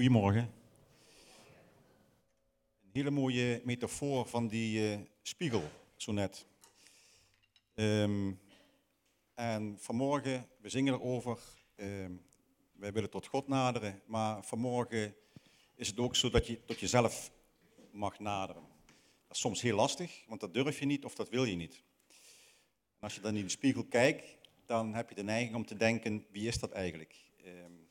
Goedemorgen. Een hele mooie metafoor van die uh, spiegel, zo net. Um, en vanmorgen, we zingen erover, um, wij willen tot God naderen, maar vanmorgen is het ook zo dat je tot jezelf mag naderen. Dat is soms heel lastig, want dat durf je niet of dat wil je niet. En als je dan in de spiegel kijkt, dan heb je de neiging om te denken, wie is dat eigenlijk? Um,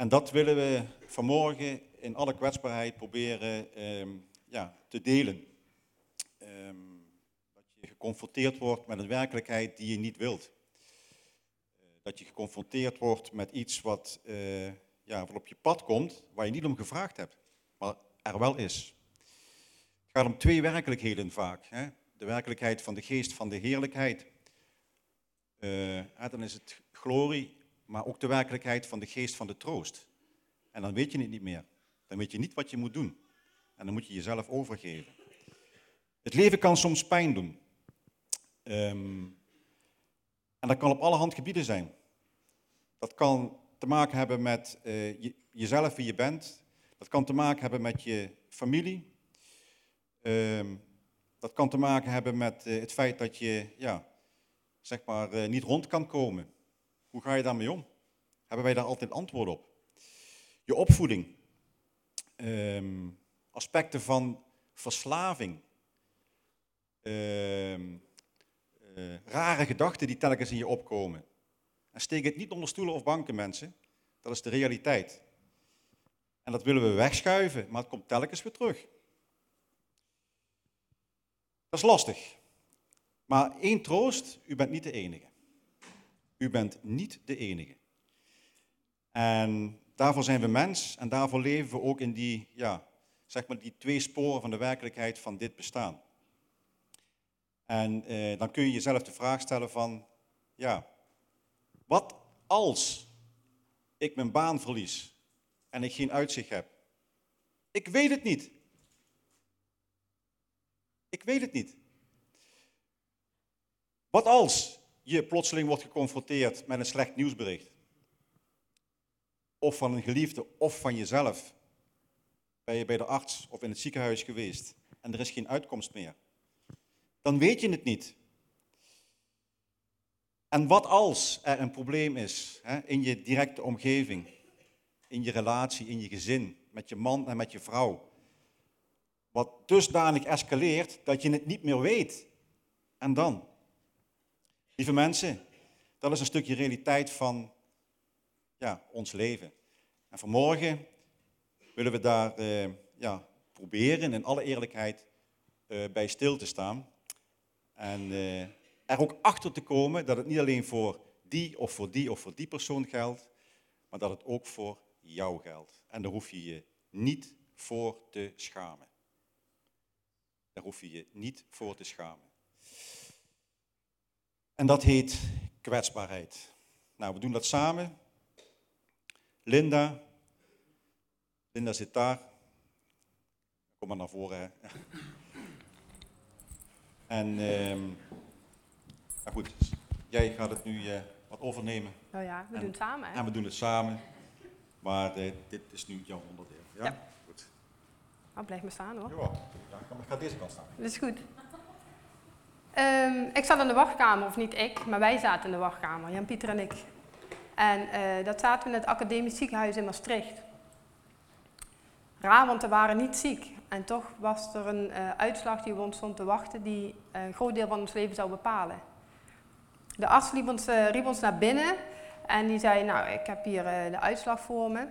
en dat willen we vanmorgen in alle kwetsbaarheid proberen um, ja, te delen. Um, dat je geconfronteerd wordt met een werkelijkheid die je niet wilt. Uh, dat je geconfronteerd wordt met iets wat, uh, ja, wat op je pad komt, waar je niet om gevraagd hebt, maar er wel is. Het gaat om twee werkelijkheden vaak. Hè? De werkelijkheid van de geest van de heerlijkheid. Uh, dan is het glorie maar ook de werkelijkheid van de geest van de troost. En dan weet je het niet meer. Dan weet je niet wat je moet doen. En dan moet je jezelf overgeven. Het leven kan soms pijn doen. Um, en dat kan op allerhand gebieden zijn. Dat kan te maken hebben met je, jezelf, wie je bent. Dat kan te maken hebben met je familie. Um, dat kan te maken hebben met uh, het feit dat je ja, zeg maar, uh, niet rond kan komen. Hoe ga je daarmee om? Hebben wij daar altijd antwoord op? Je opvoeding. Um, aspecten van verslaving. Um, uh, rare gedachten die telkens in je opkomen. En steek het niet onder stoelen of banken, mensen. Dat is de realiteit. En dat willen we wegschuiven, maar het komt telkens weer terug. Dat is lastig. Maar één troost, u bent niet de enige. U bent niet de enige. En daarvoor zijn we mens en daarvoor leven we ook in die, ja, zeg maar die twee sporen van de werkelijkheid van dit bestaan. En eh, dan kun je jezelf de vraag stellen van, ja, wat als ik mijn baan verlies en ik geen uitzicht heb? Ik weet het niet. Ik weet het niet. Wat als je plotseling wordt geconfronteerd met een slecht nieuwsbericht. Of van een geliefde of van jezelf. Ben je bij de arts of in het ziekenhuis geweest en er is geen uitkomst meer. Dan weet je het niet. En wat als er een probleem is hè, in je directe omgeving, in je relatie, in je gezin, met je man en met je vrouw, wat dusdanig escaleert dat je het niet meer weet. En dan? Lieve mensen, dat is een stukje realiteit van ja, ons leven. En vanmorgen willen we daar uh, ja, proberen in alle eerlijkheid uh, bij stil te staan. En uh, er ook achter te komen dat het niet alleen voor die of voor die of voor die persoon geldt, maar dat het ook voor jou geldt. En daar hoef je je niet voor te schamen. Daar hoef je je niet voor te schamen. En dat heet kwetsbaarheid. Nou, we doen dat samen. Linda. Linda zit daar. Kom maar naar voren. Hè. En ehm, nou goed, jij gaat het nu uh, wat overnemen. Nou ja, we en, doen het samen. Hè? En we doen het samen. Maar uh, dit is nu jouw onderdeel. Ja? ja. Goed. Nou, blijf maar staan hoor. Ja, ik ga deze kant staan. Dat is goed. Um, ik zat in de wachtkamer, of niet ik, maar wij zaten in de wachtkamer, Jan-Pieter en ik. En uh, dat zaten we in het academisch ziekenhuis in Maastricht. Raar, want we waren niet ziek. En toch was er een uh, uitslag die ons stond te wachten, die een groot deel van ons leven zou bepalen. De arts liep ons, riep ons naar binnen en die zei, nou, ik heb hier de uitslag voor me.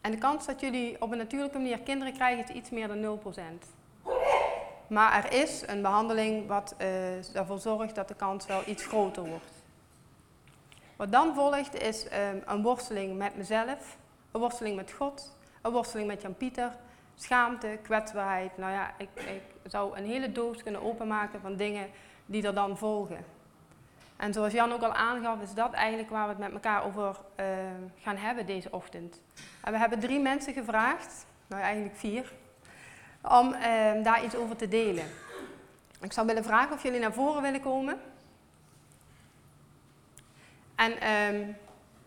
En de kans dat jullie op een natuurlijke manier kinderen krijgen is iets meer dan 0%. Maar er is een behandeling wat uh, ervoor zorgt dat de kans wel iets groter wordt. Wat dan volgt is um, een worsteling met mezelf, een worsteling met God, een worsteling met Jan-Pieter, schaamte, kwetsbaarheid. Nou ja, ik, ik, zou een hele doos kunnen openmaken van dingen die er dan volgen. En zoals Jan ook al aangaf, is dat eigenlijk waar we het met elkaar over uh, gaan hebben deze ochtend. En we hebben drie mensen gevraagd, nou eigenlijk vier, om eh, daar iets over te delen. Ik zou willen vragen of jullie naar voren willen komen. En eh,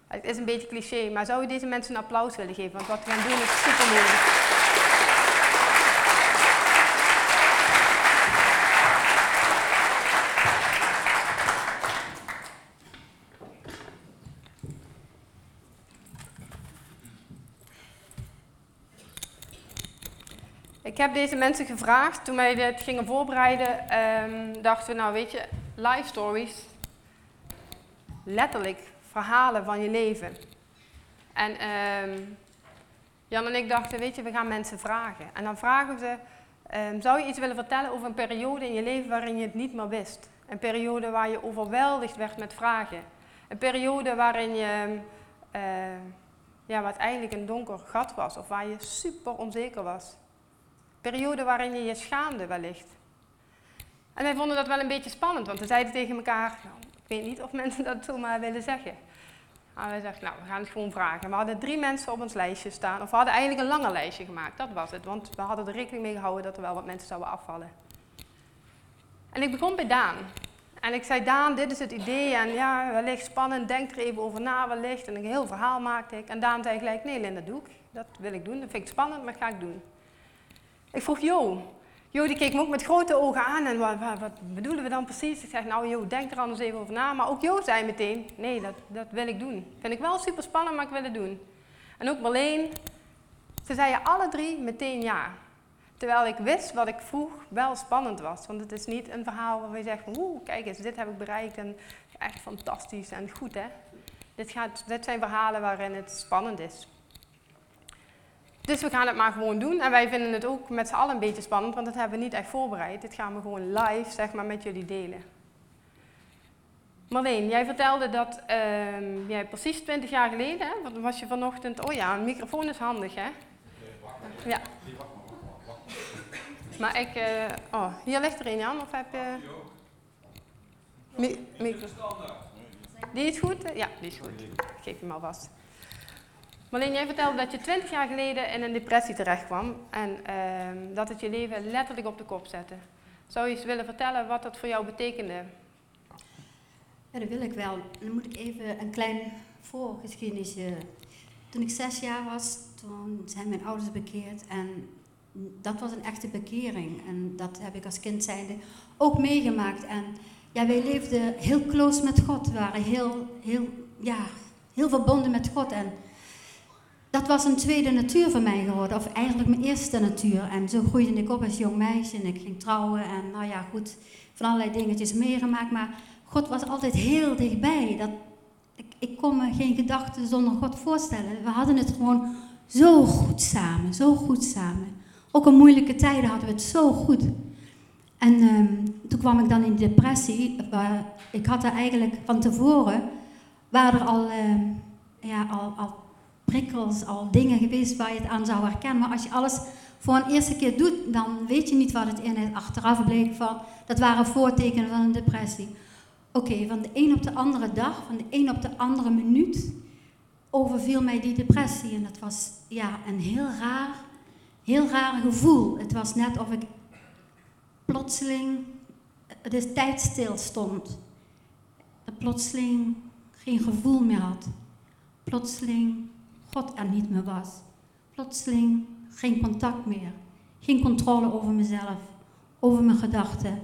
Het is een beetje cliché, maar zou je deze mensen een applaus willen geven? Want wat we gaan doen is super. Ik heb deze mensen gevraagd, toen wij dit gingen voorbereiden, um, dachten we, nou weet je, life stories, letterlijk verhalen van je leven. En um, Jan en ik dachten, weet je, we gaan mensen vragen. En dan vragen we ze, um, zou je iets willen vertellen over een periode in je leven waarin je het niet meer wist? Een periode waar je overweldigd werd met vragen. Een periode waarin je, uh, ja, wat eigenlijk een donker gat was, of waar je super onzeker was. Periode waarin je je schaamde wellicht. En wij vonden dat wel een beetje spannend, want we zeiden tegen elkaar, nou, ik weet niet of mensen dat zomaar willen zeggen. Maar wij zeiden, nou, we gaan het gewoon vragen. We hadden drie mensen op ons lijstje staan, of we hadden eigenlijk een langer lijstje gemaakt, dat was het. Want we hadden er rekening mee gehouden dat er wel wat mensen zouden afvallen. En ik begon bij Daan. En ik zei, Daan, dit is het idee. En ja, wellicht spannend, denk er even over na wellicht. En een heel verhaal maakte ik. En Daan zei gelijk, nee Linda, doe ik. Dat wil ik doen. Dat vind ik spannend, maar dat ga ik doen. Ik vroeg Jo. Jo die keek me ook met grote ogen aan en wat, wat, bedoelen we dan precies? Ik zeg, nou Jo, denk er anders even over na. Maar ook Jo zei meteen, nee, dat, dat wil ik doen. Vind ik wel super spannend, maar ik wil het doen. En ook Marleen, ze zeiden alle drie meteen ja. Terwijl ik wist wat ik vroeg wel spannend was. Want het is niet een verhaal waar je zegt, oeh, kijk eens, dit heb ik bereikt en echt fantastisch en goed hè. Dit, gaat, dit zijn verhalen waarin het spannend is. Dus we gaan het maar gewoon doen. En wij vinden het ook met z'n allen een beetje spannend, want dat hebben we niet echt voorbereid. Dit gaan we gewoon live zeg maar, met jullie delen. Marleen, jij vertelde dat uh, jij precies 20 jaar geleden, hè, was je vanochtend, oh ja, een microfoon is handig hè? Ja. Maar ik, uh, oh, hier ligt er een Jan, of heb je... Mi microfoon. Die is goed? Ja, die is goed. Ik geef hem alvast. Marleen, jij vertelde dat je 20 jaar geleden in een depressie terecht kwam en uh, dat het je leven letterlijk op de kop zette. Zou je eens willen vertellen wat dat voor jou betekende? Ja, dat wil ik wel. Dan moet ik even een klein voorgeschiedenisje. Toen ik zes jaar was, toen zijn mijn ouders bekeerd en dat was een echte bekering. En dat heb ik als kind zijnde ook meegemaakt. En ja, wij leefden heel close met God. We waren heel, heel, ja, heel verbonden met God. En dat was een tweede natuur voor mij geworden, of eigenlijk mijn eerste natuur. En zo groeide ik op als jong meisje en ik ging trouwen en nou ja, goed, van allerlei dingetjes meegemaakt. Maar God was altijd heel dichtbij. Dat, ik, ik kon me geen gedachten zonder God voorstellen. We hadden het gewoon zo goed samen, zo goed samen. Ook in moeilijke tijden hadden we het zo goed. En um, toen kwam ik dan in depressie. ik had er eigenlijk van tevoren, waren er al, uh, ja, al, al prikkels, al dingen geweest waar je het aan zou herkennen. Maar als je alles voor een eerste keer doet, dan weet je niet wat het in is. Achteraf bleek van, dat waren voortekenen van een depressie. Oké, van de een op de andere dag, van de een op de andere minuut, overviel mij die depressie. En dat was ja, een heel raar, heel raar gevoel. Het was net of ik plotseling de tijd stil stond. Dat plotseling geen gevoel meer had. Plotseling God er niet meer was. Plotseling geen contact meer. Geen controle over mezelf, over mijn gedachten.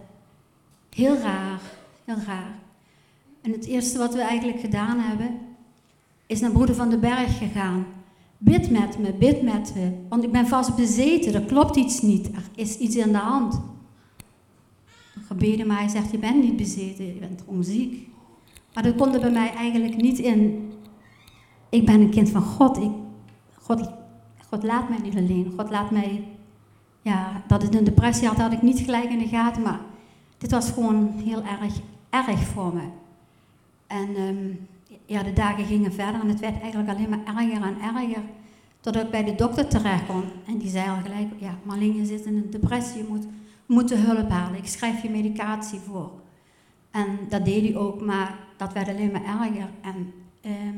Heel raar, heel raar. En het eerste wat we eigenlijk gedaan hebben, is naar Broeder van den Berg gegaan. Bid met me, bid met me, want ik ben vast bezeten, er klopt iets niet, er is iets aan de hand. Gebeden, maar hij zegt, je bent niet bezeten, je bent onziek. Maar dat kon er bij mij eigenlijk niet in ik ben een kind van God. Ik, God. God laat mij niet alleen. God laat mij, ja, dat ik een depressie had, had ik niet gelijk in de gaten, maar dit was gewoon heel erg, erg voor me. En um, ja, de dagen gingen verder en het werd eigenlijk alleen maar erger en erger. Totdat ik bij de dokter terecht kwam. En die zei al gelijk, ja, Marleen, je zit in een depressie, je moet, moet hulp halen. Ik schrijf je medicatie voor. En dat deed hij ook, maar dat werd alleen maar erger. En um,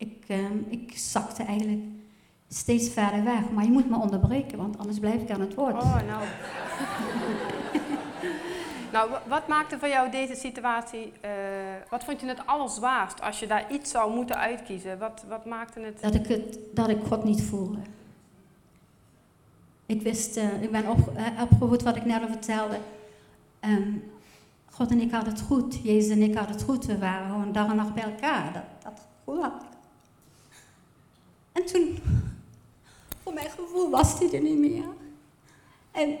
ik, uh, ik zakte eigenlijk steeds verder weg. Maar je moet me onderbreken, want anders blijf ik aan het woord. Oh, nou. nou, wat maakte voor jou deze situatie uh, Wat vond je het allerzwaarst als je daar iets zou moeten uitkiezen? Wat, wat maakte het... Dat ik, het, dat ik God niet voelde. Ik wist, uh, ik ben op, uh, opgevoed wat ik net al vertelde. Um, God en ik hadden het goed. Jezus en ik hadden het goed. We waren gewoon dag en nacht bij elkaar. Dat, dat gevoel had. En toen, voor mijn gevoel, was hij er niet meer. En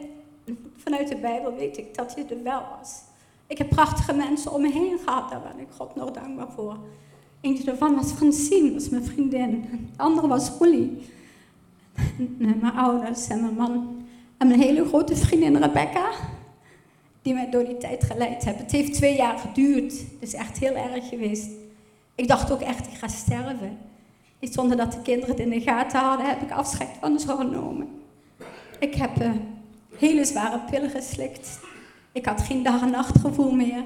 vanuit de Bijbel weet ik dat hij er wel was. Ik heb prachtige mensen om me heen gehad, daar ben ik God nog dankbaar voor. Eentje daarvan was Francine, was mijn vriendin. De andere was Roelie. Mijn ouders en mijn man. En mijn hele grote vriendin Rebecca, die mij door die tijd geleid hebben. Het heeft twee jaar geduurd. Het is echt heel erg geweest. Ik dacht ook echt, ik ga sterven. Zonder dat de kinderen het in de gaten hadden, heb ik afscheid van genomen. Ik heb uh, hele zware pillen geslikt. Ik had geen dag- en nachtgevoel meer.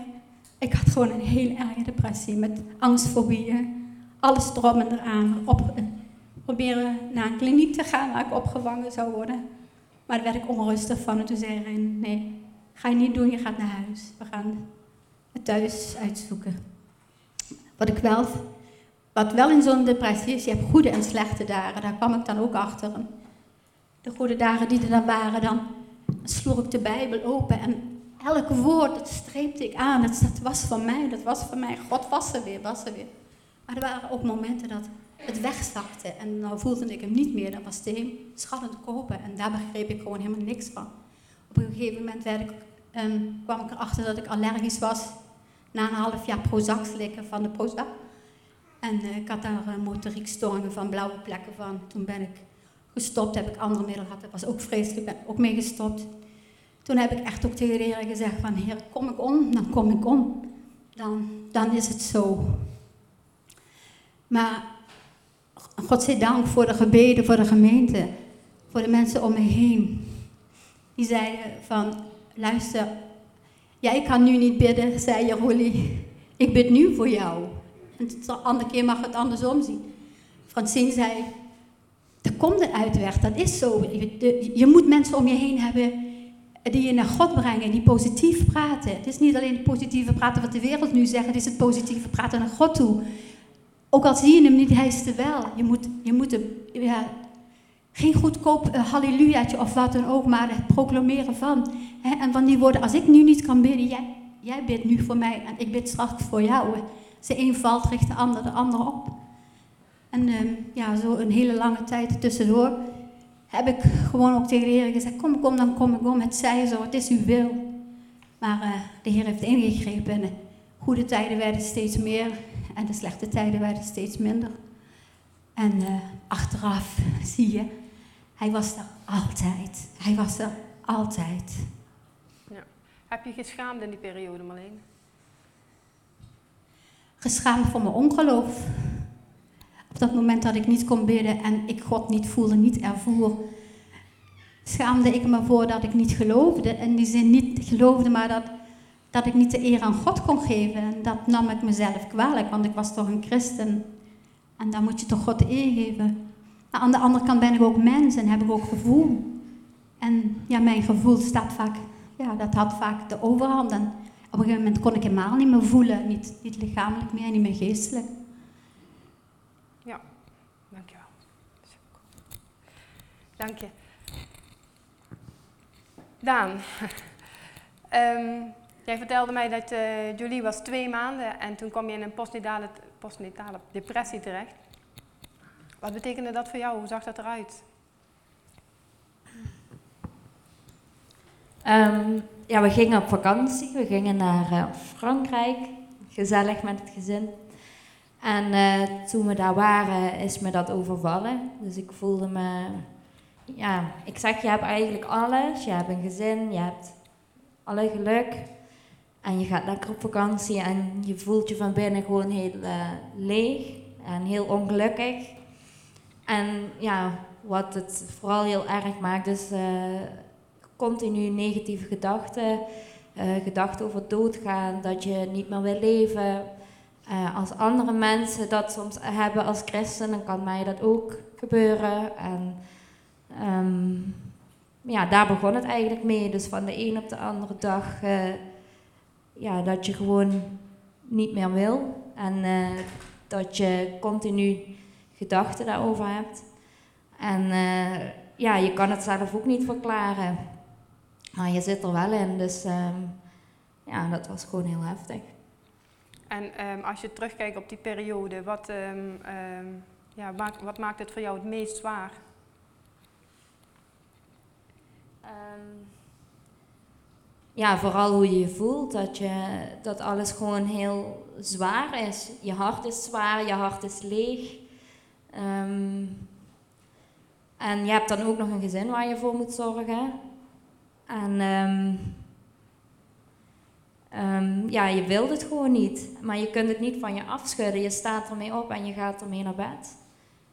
Ik had gewoon een heel erge depressie met angstfobieën. Alles erop en eraan. Op, uh, proberen naar een kliniek te gaan waar ik opgevangen zou worden. Maar daar werd ik onrustig van en toen zei Erin, nee, ga je niet doen, je gaat naar huis. We gaan het thuis uitzoeken. Wat ik wel wat wel in zo'n depressie is, je hebt goede en slechte dagen. Daar kwam ik dan ook achter. De goede dagen die er dan waren, dan sloeg ik de Bijbel open en elk woord, dat streepte ik aan. Dat, was van mij, dat was van mij. God was er weer, was er weer. Maar er waren ook momenten dat het wegzakte en dan voelde ik hem niet meer. Dan was het hem schallend kopen en daar begreep ik gewoon helemaal niks van. Op een gegeven moment werd ik, um, kwam ik erachter dat ik allergisch was na een half jaar Prozac slikken van de Prozac. En uh, ik had daar uh, van, blauwe plekken van. Toen ben ik gestopt, heb ik andere middelen gehad. Dat was ook vreselijk, ben ook mee gestopt. Toen heb ik echt ook tegen de gezegd van, Heer, kom ik om, dan kom ik om. Dan, dan is het zo. Maar God zij dank voor de gebeden, voor de gemeente, voor de mensen om me heen. Die zeiden van, luister, jij kan nu niet bidden, zei Jerolie. Ik bid nu voor jou. En de andere keer mag het andersom zien. Francine zei, er komt een uitweg, dat is zo. Je, moet mensen om je heen hebben die je naar God brengen, die positief praten. Het is niet alleen het positieve praten wat de wereld nu zegt, het is het positieve praten naar God toe. Ook al zie je hem niet, hij is er wel. Je moet, je moet hem, ja, geen goedkoop uh, hallelujaatje of wat dan ook, maar het proclameren van. En van die woorden, als ik nu niet kan bidden, jij, jij bidt nu voor mij en ik bid straks voor jou. Ze een valt, richt de ander de ander op. En uh, ja, zo een hele lange tijd tussendoor heb ik gewoon ook tegen de Heer gezegd, kom ik om, dan kom ik om. Het zij zo, het is uw wil. Maar uh, de Heer heeft ingegrepen en de goede tijden werden steeds meer en de slechte tijden werden steeds minder. En uh, achteraf zie je, hij was er altijd. Hij was er altijd. Ja. Heb je geschaamd in die periode, Marleen? Geschaamd voor mijn ongeloof. Op dat moment dat ik niet kon bidden en ik God niet voelde, niet ervoer, schaamde ik me voor dat ik niet geloofde. In die zin niet geloofde, maar dat, dat ik niet de eer aan God kon geven. En dat nam ik mezelf kwalijk, want ik was toch een christen. En dan moet je toch God de eer geven. Maar aan de andere kant ben ik ook mens en heb ik ook gevoel. En ja, mijn gevoel staat vaak, ja, dat had vaak de overhand. Op een gegeven moment kon ik helemaal niet meer voelen. Niet, niet lichamelijk meer, niet meer geestelijk. Ja, dankjewel. Dank je. Daan, um, jij vertelde mij dat uh, Julie was twee maanden en toen kwam je in een postnatale, postnatale depressie terecht. Wat betekende dat voor jou? Hoe zag dat eruit? Um, ja, we gingen op vakantie. We gingen naar uh, Frankrijk. Gezellig met het gezin. En uh, toen we daar waren, is me dat overvallen. Dus ik voelde me... Ja, ik zeg, je hebt eigenlijk alles. Je hebt een gezin, je hebt alle geluk. En je gaat lekker op vakantie en je voelt je van binnen gewoon heel uh, leeg en heel ongelukkig. En ja, wat het vooral heel erg maakt, is continu negatieve gedachten. Uh, gedachten over doodgaan, dat je niet meer wil leven. Uh, als andere mensen dat soms hebben als christen, dan kan mij dat ook gebeuren. En um, ja, daar begon het eigenlijk mee. Dus van de een op de andere dag, uh, ja, dat je gewoon niet meer wil. En eh, dat je continu gedachten daarover hebt. En eh, ja, je kan het zelf ook niet verklaren. Maar je zit er wel in, dus ehm, ja, dat was gewoon heel heftig. En ehm, als je terugkijkt op die periode, wat, ehm, ehm, ja, maakt, wat maakt het voor jou het meest zwaar? Ehm, ja, vooral hoe je je voelt, dat, je, dat alles gewoon heel zwaar is. Je hart is zwaar, je hart is leeg. Ehm, en je hebt dan ook nog een gezin waar je voor moet zorgen. En ehm, ehm, ja, je wilt het gewoon niet, maar je kunt het niet van je afschudden. Je staat ermee op en je gaat ermee naar bed.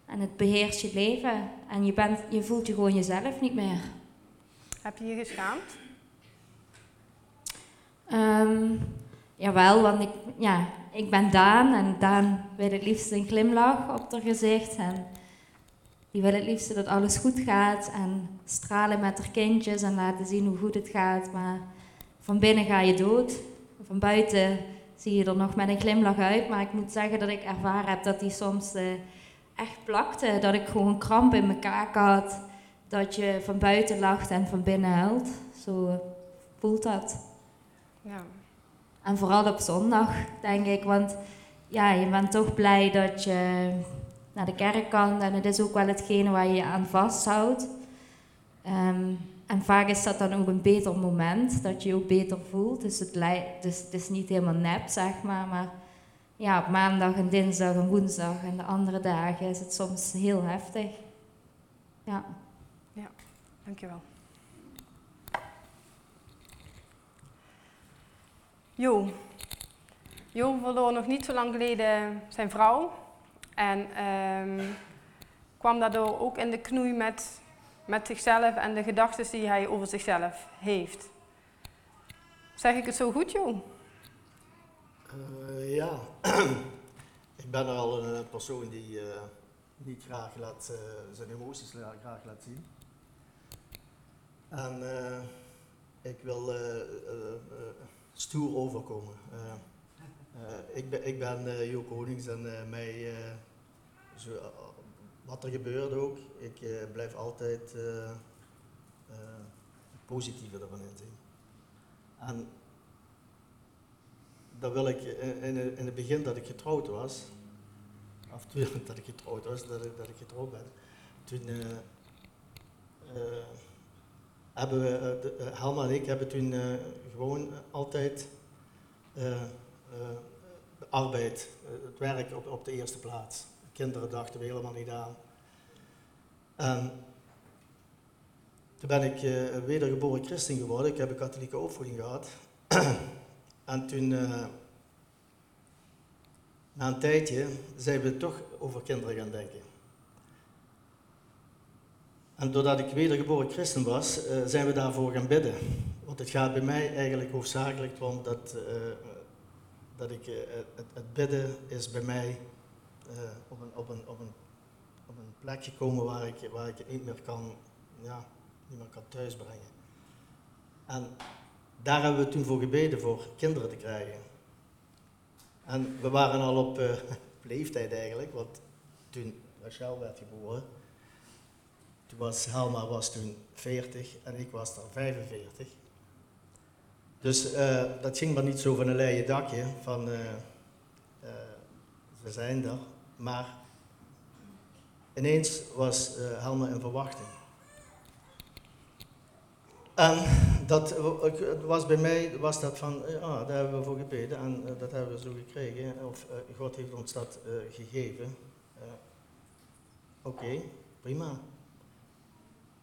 En het beheerst je leven en je, bent, je voelt je gewoon jezelf niet meer. Heb je je geschaamd? Ehm jawel, want ik, ja, ik ben Daan en Daan wil het liefst een glimlach op haar gezicht. En die wil het liefst dat alles goed gaat en stralen met haar kindjes en laten zien hoe goed het gaat. Maar van binnen ga je dood. Van buiten zie je er nog met een glimlach uit. Maar ik moet zeggen dat ik ervaren heb dat die soms eh, echt plakte. Dat ik gewoon kramp in mijn kaak had. Dat je van buiten lacht en van binnen huilt. Zo voelt dat. Ja. En vooral op zondag, denk ik. Want ja, je bent toch blij dat je naar de kerk kan. En het is ook wel hetgene waar je je aan vasthoudt. Ehm, en vaak is dat dan ook een beter moment, dat je je ook beter voelt. Dus het, dus het is niet helemaal nep, zeg maar. Maar ja, op maandag en dinsdag en woensdag en de andere dagen is het soms heel heftig. Ja. Dankjewel. Jo. Jo verloor nog niet zo lang geleden zijn vrouw. En ehm, kwam daardoor ook in de knoei met, met zichzelf en de gedachten die hij over zichzelf heeft. Zeg ik het zo goed, Jo? Eh, ja, ik ben al een persoon die eh, niet graag laat, eh, zijn emoties graag laat zien. En eh, ik wil eh, eh, eh, stoer overkomen. Eh, ik ben, ik ben eh, Jo Konings en eh, mij, zo, wat er gebeurt ook, ik blijf altijd positieve ervan inzien. En dat wil ik in, in, het begin dat ik getrouwd was, of toen dat ik getrouwd was, dat ik, dat getrouwd ben, toen hebben we, eh, Helma en ik hebben toen gewoon altijd de arbeid, eh, het werk op, op de eerste plaats. Kinderen dachten we helemaal niet aan. En toen ben ik eh, wedergeboren christen geworden. Ik heb een katholieke opvoeding gehad. En toen, eh, na een tijdje, zijn we toch over kinderen gaan denken. En doordat ik wedergeboren christen was, eh, zijn we daarvoor gaan bidden. Want het gaat bij mij eigenlijk hoofdzakelijk om dat, eh, dat ik, eh, het, het bidden is bij mij eh, op, een, op, een, op, een, op een plek gekomen waar ik, waar ik het niet meer kan, ja, niet meer kan thuisbrengen. En daar hebben we toen voor gebeden voor kinderen te krijgen. En we waren al op eh, leeftijd eigenlijk, want toen Rachel werd geboren, toen was Helma was toen 40 en ik was dan 45. Dus eh, dat ging maar niet zo van een leien dakje, van eh, we zijn er. Maar ineens was Helma in verwachting. En dat was bij mij was dat van, eh, ah, daar hebben we voor gebeden en dat hebben we zo gekregen. Of God heeft ons dat gegeven. Oké, prima.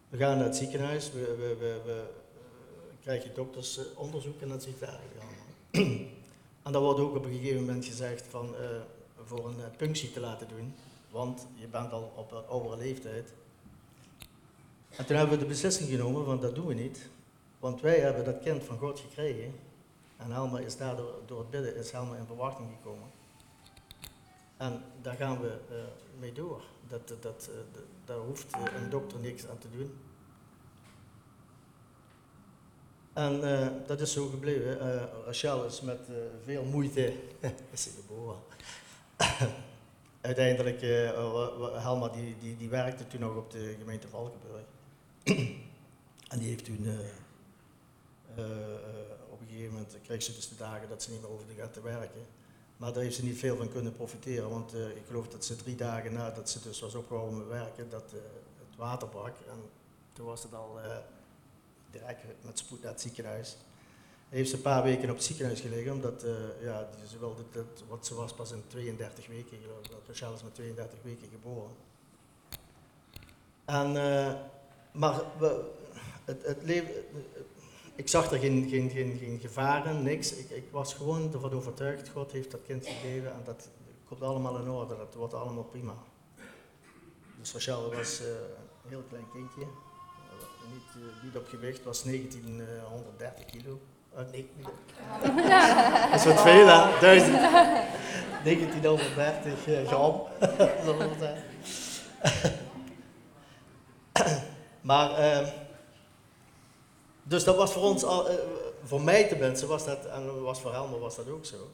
We gaan naar het ziekenhuis, we, we, we, we eh, krijgen doktersonderzoek en dat ziet eigenlijk allemaal. en dan wordt ook op een gegeven moment gezegd van, eh, voor een eh, punctie te laten doen, want je bent al op een oudere leeftijd. En toen hebben we de beslissing genomen van dat doen we niet, want wij hebben dat kind van God gekregen. En Helma is daardoor door het bidden is Helma in verwachting gekomen. En daar gaan we eh, mee door. Dat, dat, dat, eh, daar hoeft eh, een dokter niks aan te doen. En eh, dat is zo gebleven. Eh Rachel is met eh, veel moeite is ze geboren. Uiteindelijk, Helma die, die, die werkte toen nog op de gemeente Valkenburg. en die heeft toen, op een gegeven moment kreeg ze dus de dagen dat ze niet meer hoefde gaan te werken. Maar daar heeft ze niet veel van kunnen profiteren, want ik geloof dat ze drie dagen nadat ze dus was opgehouden met werken, dat het water brak. En toen was het al direct met spoed naar het ziekenhuis. Heeft ze een paar weken op het ziekenhuis gelegen, omdat eh, ja, ze wilde wat ze was pas in 32 weken, geloof Rachel is met 32 weken geboren. En, eh, maar we, het, het leven, ik zag er geen, geen, geen, geen gevaren, niks. Ik, ik was gewoon ervan overtuigd, God heeft dat kind gegeven en dat komt allemaal in orde, dat wordt allemaal prima. Dus Rachel was eh, een heel klein kindje, niet, eh, niet op gewicht, was 1930 kilo. Eh, nee, nee. dat is wat veel hè, 1000. 1930 eh, gram, maar, eh, dus dat was voor ons, al, eh, voor mij tenminste, was dat, en was voor Helmer was dat ook zo.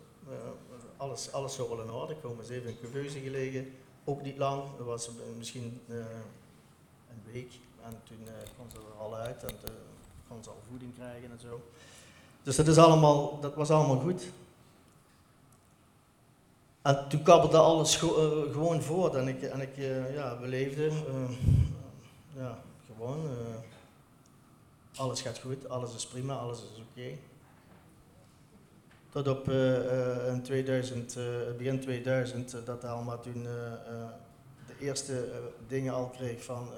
Alles, alles zou wel in orde komen. Ze heeft in Cuveuze gelegen, ook niet lang, dat was misschien eh, een week. En toen eh, kwam ze er al uit en toen kon ze al voeding krijgen en zo. Dus dat, is allemaal, dat was allemaal goed. En toen kabbelde alles eh, gewoon voort en ik, en ik eh, ja, beleefde, ja, gewoon, alles gaat goed, alles is prima, alles is oké. Tot op in 2000, eh, begin 2000, eh, dat Alma toen de eerste dingen al kreeg van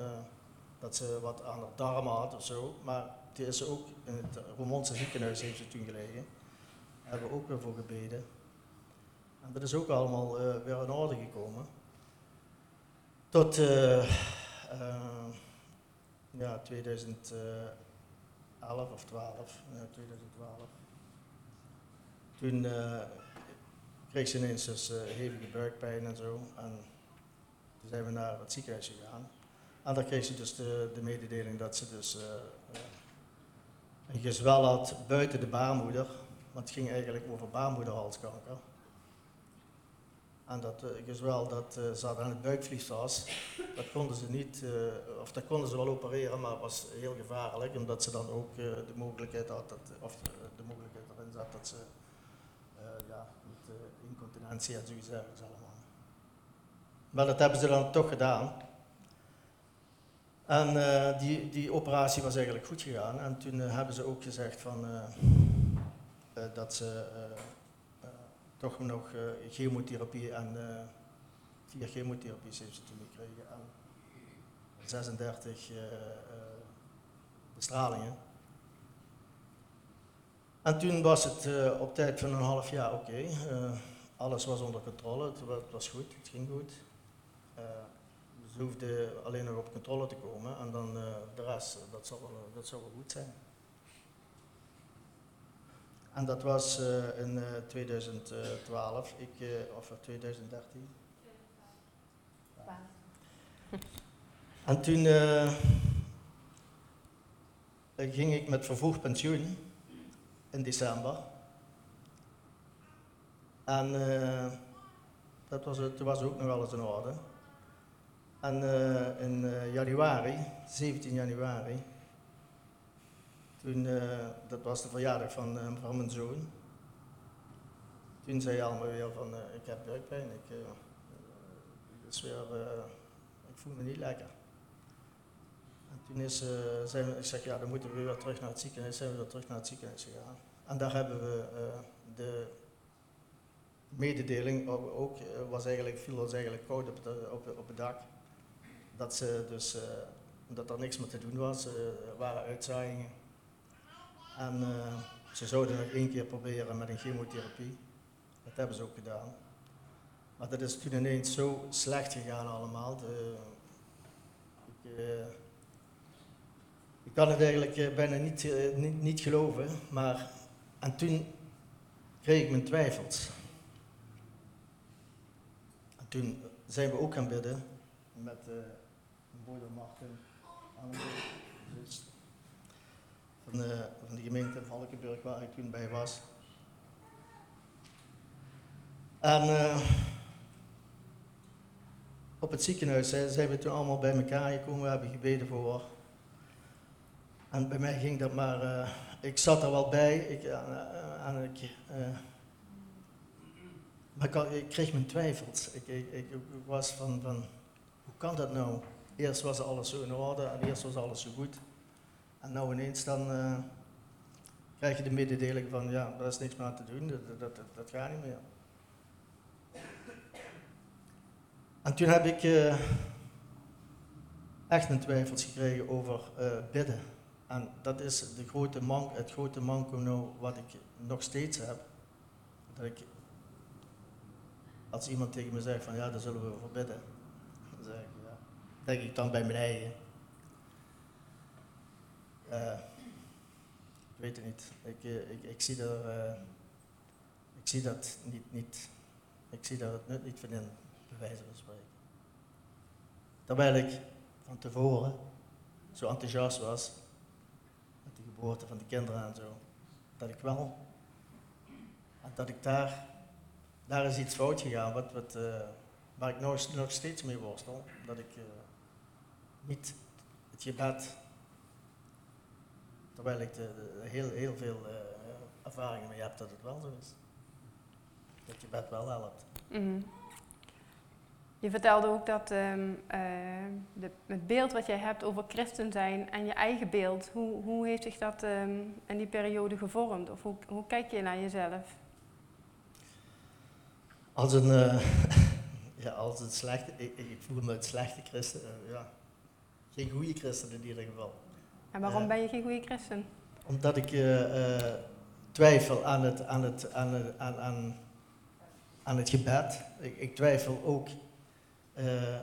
dat ze wat aan haar darmen had of zo. Maar die is ook in het Roermondse ziekenhuis heeft ze toen gelegen. Daar hebben we ook weer voor gebeden. En dat is ook allemaal eh, weer in orde gekomen. Tot eh, eh, ja, 2011 of 12, ja, 2012. Toen kreeg ze ineens dus hevige buikpijn en zo. En toen zijn we naar het ziekenhuis gegaan. En daar kreeg ze dus de, de mededeling dat ze dus eh, eh, een gezwel had buiten de baarmoeder. Want het ging eigenlijk over baarmoederhalskanker. En dat uh, gezwel dat zat aan het buikvliesvas, dat konden ze niet, of dat konden ze wel opereren, maar het was heel gevaarlijk, omdat ze dan ook de mogelijkheid had, dat, of de, mogelijkheid erin zat dat ze ja, incontinentie en zoiets allemaal. Maar dat hebben ze dan toch gedaan. En uh, die, die operatie was eigenlijk goed gegaan. En toen uh, hebben ze ook gezegd van, uh, dat ze toch nog chemotherapie en vier chemotherapies heeft ze toen gekregen. En 36 bestralingen. En toen was het op tijd van een half jaar oké. Alles was onder controle, het, was goed, het ging goed. Ze hoefde alleen nog op controle te komen en dan uh, de rest, dat zou, wel, dat zou wel goed zijn. En dat was uh, in uh, 2012, ik, of 2013. Ja. En toen ging ik met vervroegd pensioen in december. En dat was, toen was ook nog alles in orde. En uh, in uh, januari, 17 januari, toen, uh, dat was de verjaardag van, van mijn zoon. Toen zei Alma weer van, ik heb buikpijn, ik, weer, ik voel me niet lekker. En toen is, zijn ik zeg, ja, dan moeten we weer terug naar het ziekenhuis, zijn we weer terug naar het ziekenhuis gegaan. En daar hebben we de mededeling ook, was eigenlijk, viel ons eigenlijk koud op, op, op het dak dat, ze dus, uh, dat er niks meer te doen was. Uh, er waren uitzaaiingen. En uh, ze zouden nog één keer proberen met een chemotherapie. Dat hebben ze ook gedaan. Maar dat is toen ineens zo slecht gegaan allemaal. De, ik, ik, kan het eigenlijk bijna niet, niet, niet, geloven. Maar, en toen kreeg ik mijn twijfels. En toen zijn we ook gaan bidden met Martin aan van de, van de gemeente Valkenburg waar ik toen bij was. En eh, op het ziekenhuis zijn, zijn we toen allemaal bij elkaar gekomen, we hebben gebeden voor. En bij mij ging dat maar, eh, ik zat er wel bij, ik, eh, en ik, maar ik, ik kreeg mijn twijfels. Ik, ik, ik was van, van, hoe kan dat nou? Eerst was alles zo in orde en eerst was alles zo goed. En nou ineens dan eh, krijg je de mededeling van, ja, daar is niks meer aan te doen, dat, dat, dat, gaat niet meer. En toen heb ik eh, echt mijn twijfels gekregen over eh, bidden. En dat is de grote mank, het grote manko nou wat ik nog steeds heb. Dat ik, als iemand tegen me zegt van ja, daar zullen we voor bidden. Dan zeg ik ja, denk ik dan bij mijn eigen. Eh, ik weet het niet. Ik, eh, ik, ik, zie er, eh, ik zie dat niet, niet, ik zie daar het nut niet van in, bij wijze van spreken. Terwijl ik van tevoren zo enthousiast was met de geboorte van de kinderen en zo, dat ik wel, dat ik daar, daar is iets fout gegaan, wat, wat, waar ik nog, nog steeds mee worstel, dat ik niet het gebed, terwijl ik de, de- heel, heel veel eh, ervaringen mee heb dat het wel zo is. Dat je gebed wel helpt. Mhm. Je vertelde ook dat ehm, eh, de, het beeld wat jij hebt over christen zijn en je eigen beeld, hoe, hoe heeft zich dat ehm, in die periode gevormd? Of hoe, hoe kijk je naar jezelf? Als een, eh, ja, als een slechte, ik, ik voel me het slechte christen, ja. Geen goede christen in ieder geval. En waarom Ja. ben je geen goede christen? Omdat ik eh, eh, twijfel aan het, aan, het, aan, het, aan, aan, aan het gebed. Ik, ik twijfel ook eh, eh,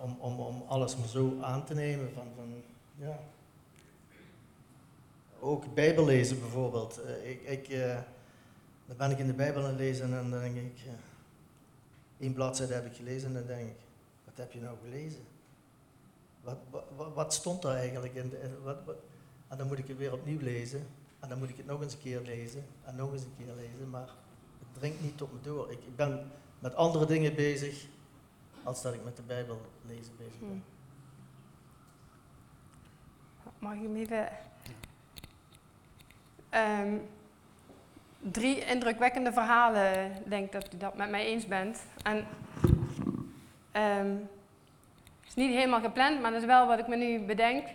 om, om, om alles maar zo aan te nemen. Van, van, ja. Ook Bijbel lezen bijvoorbeeld. Eh, ik, ik, eh, dan ben ik in de Bijbel aan het lezen en dan denk ik, eh, één bladzijde heb ik gelezen en dan denk ik, wat heb je nou gelezen? Wat, wat, wat stond daar eigenlijk in? Wat, en dan moet ik het weer opnieuw lezen. En dan moet ik het nog eens een keer lezen. En nog eens een keer lezen. Maar het dringt niet tot me door. Ik, ik ben met andere dingen bezig. als dat ik met de Bijbel lezen bezig ben. Mag ik hem even... Ehm, drie indrukwekkende verhalen, denk dat u dat met mij eens bent. En ehm, is niet helemaal gepland, maar dat is wel wat ik me nu bedenk.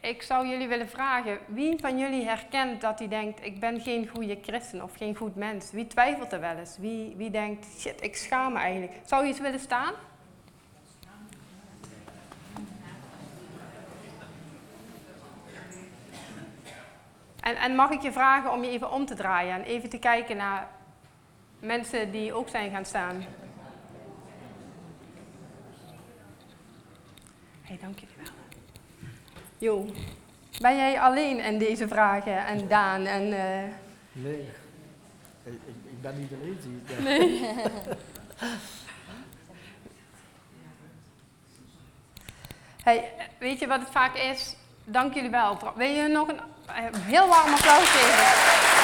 Ik zou jullie willen vragen, wie van jullie herkent dat hij denkt, ik ben geen goede christen of geen goed mens? Wie twijfelt er wel eens? Wie, wie denkt, shit, ik schaam me eigenlijk. Zou je eens willen staan? En, en mag ik je vragen om je even om te draaien en even te kijken naar mensen die ook zijn gaan staan? Hé, dank jullie wel. Jo, ben jij alleen in deze vragen en Daan en... eh, Nee, ik, ik, ben niet alleen. Nee. Hey, weet je wat het vaak is? Dank jullie wel. Wil je nog een eh, heel warm applaus geven?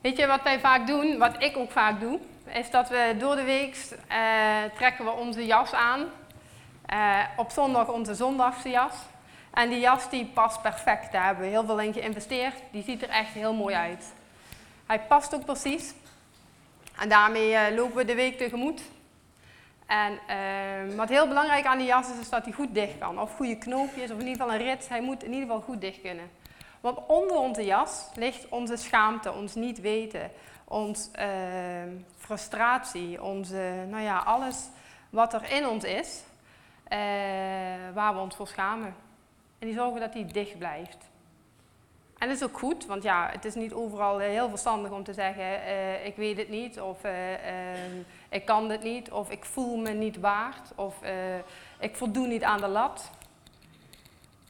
Weet je wat wij vaak doen, wat ik ook vaak doe, is dat we door de week eh, trekken we onze jas aan. Eh, op zondag onze zondagse jas. En die jas die past perfect, daar hebben we heel veel in geïnvesteerd. Die ziet er echt heel mooi uit. Hij past ook precies. En daarmee eh, lopen we de week tegemoet. En wat heel belangrijk aan die jas is, is dat hij goed dicht kan. Of goede knoopjes, of in ieder geval een rits. Hij moet in ieder geval goed dicht kunnen. Want onder onze jas ligt onze schaamte, ons niet weten, ons eh, frustratie, onze, nou ja, alles wat er in ons is, eh, waar we ons voor schamen. En die zorgen dat die dicht blijft. En dat is ook goed, want ja, het is niet overal eh, heel verstandig om te zeggen, eh, ik weet het niet, of eh, eh, ik kan dit niet, of ik voel me niet waard, of ik voldoe niet aan de lat.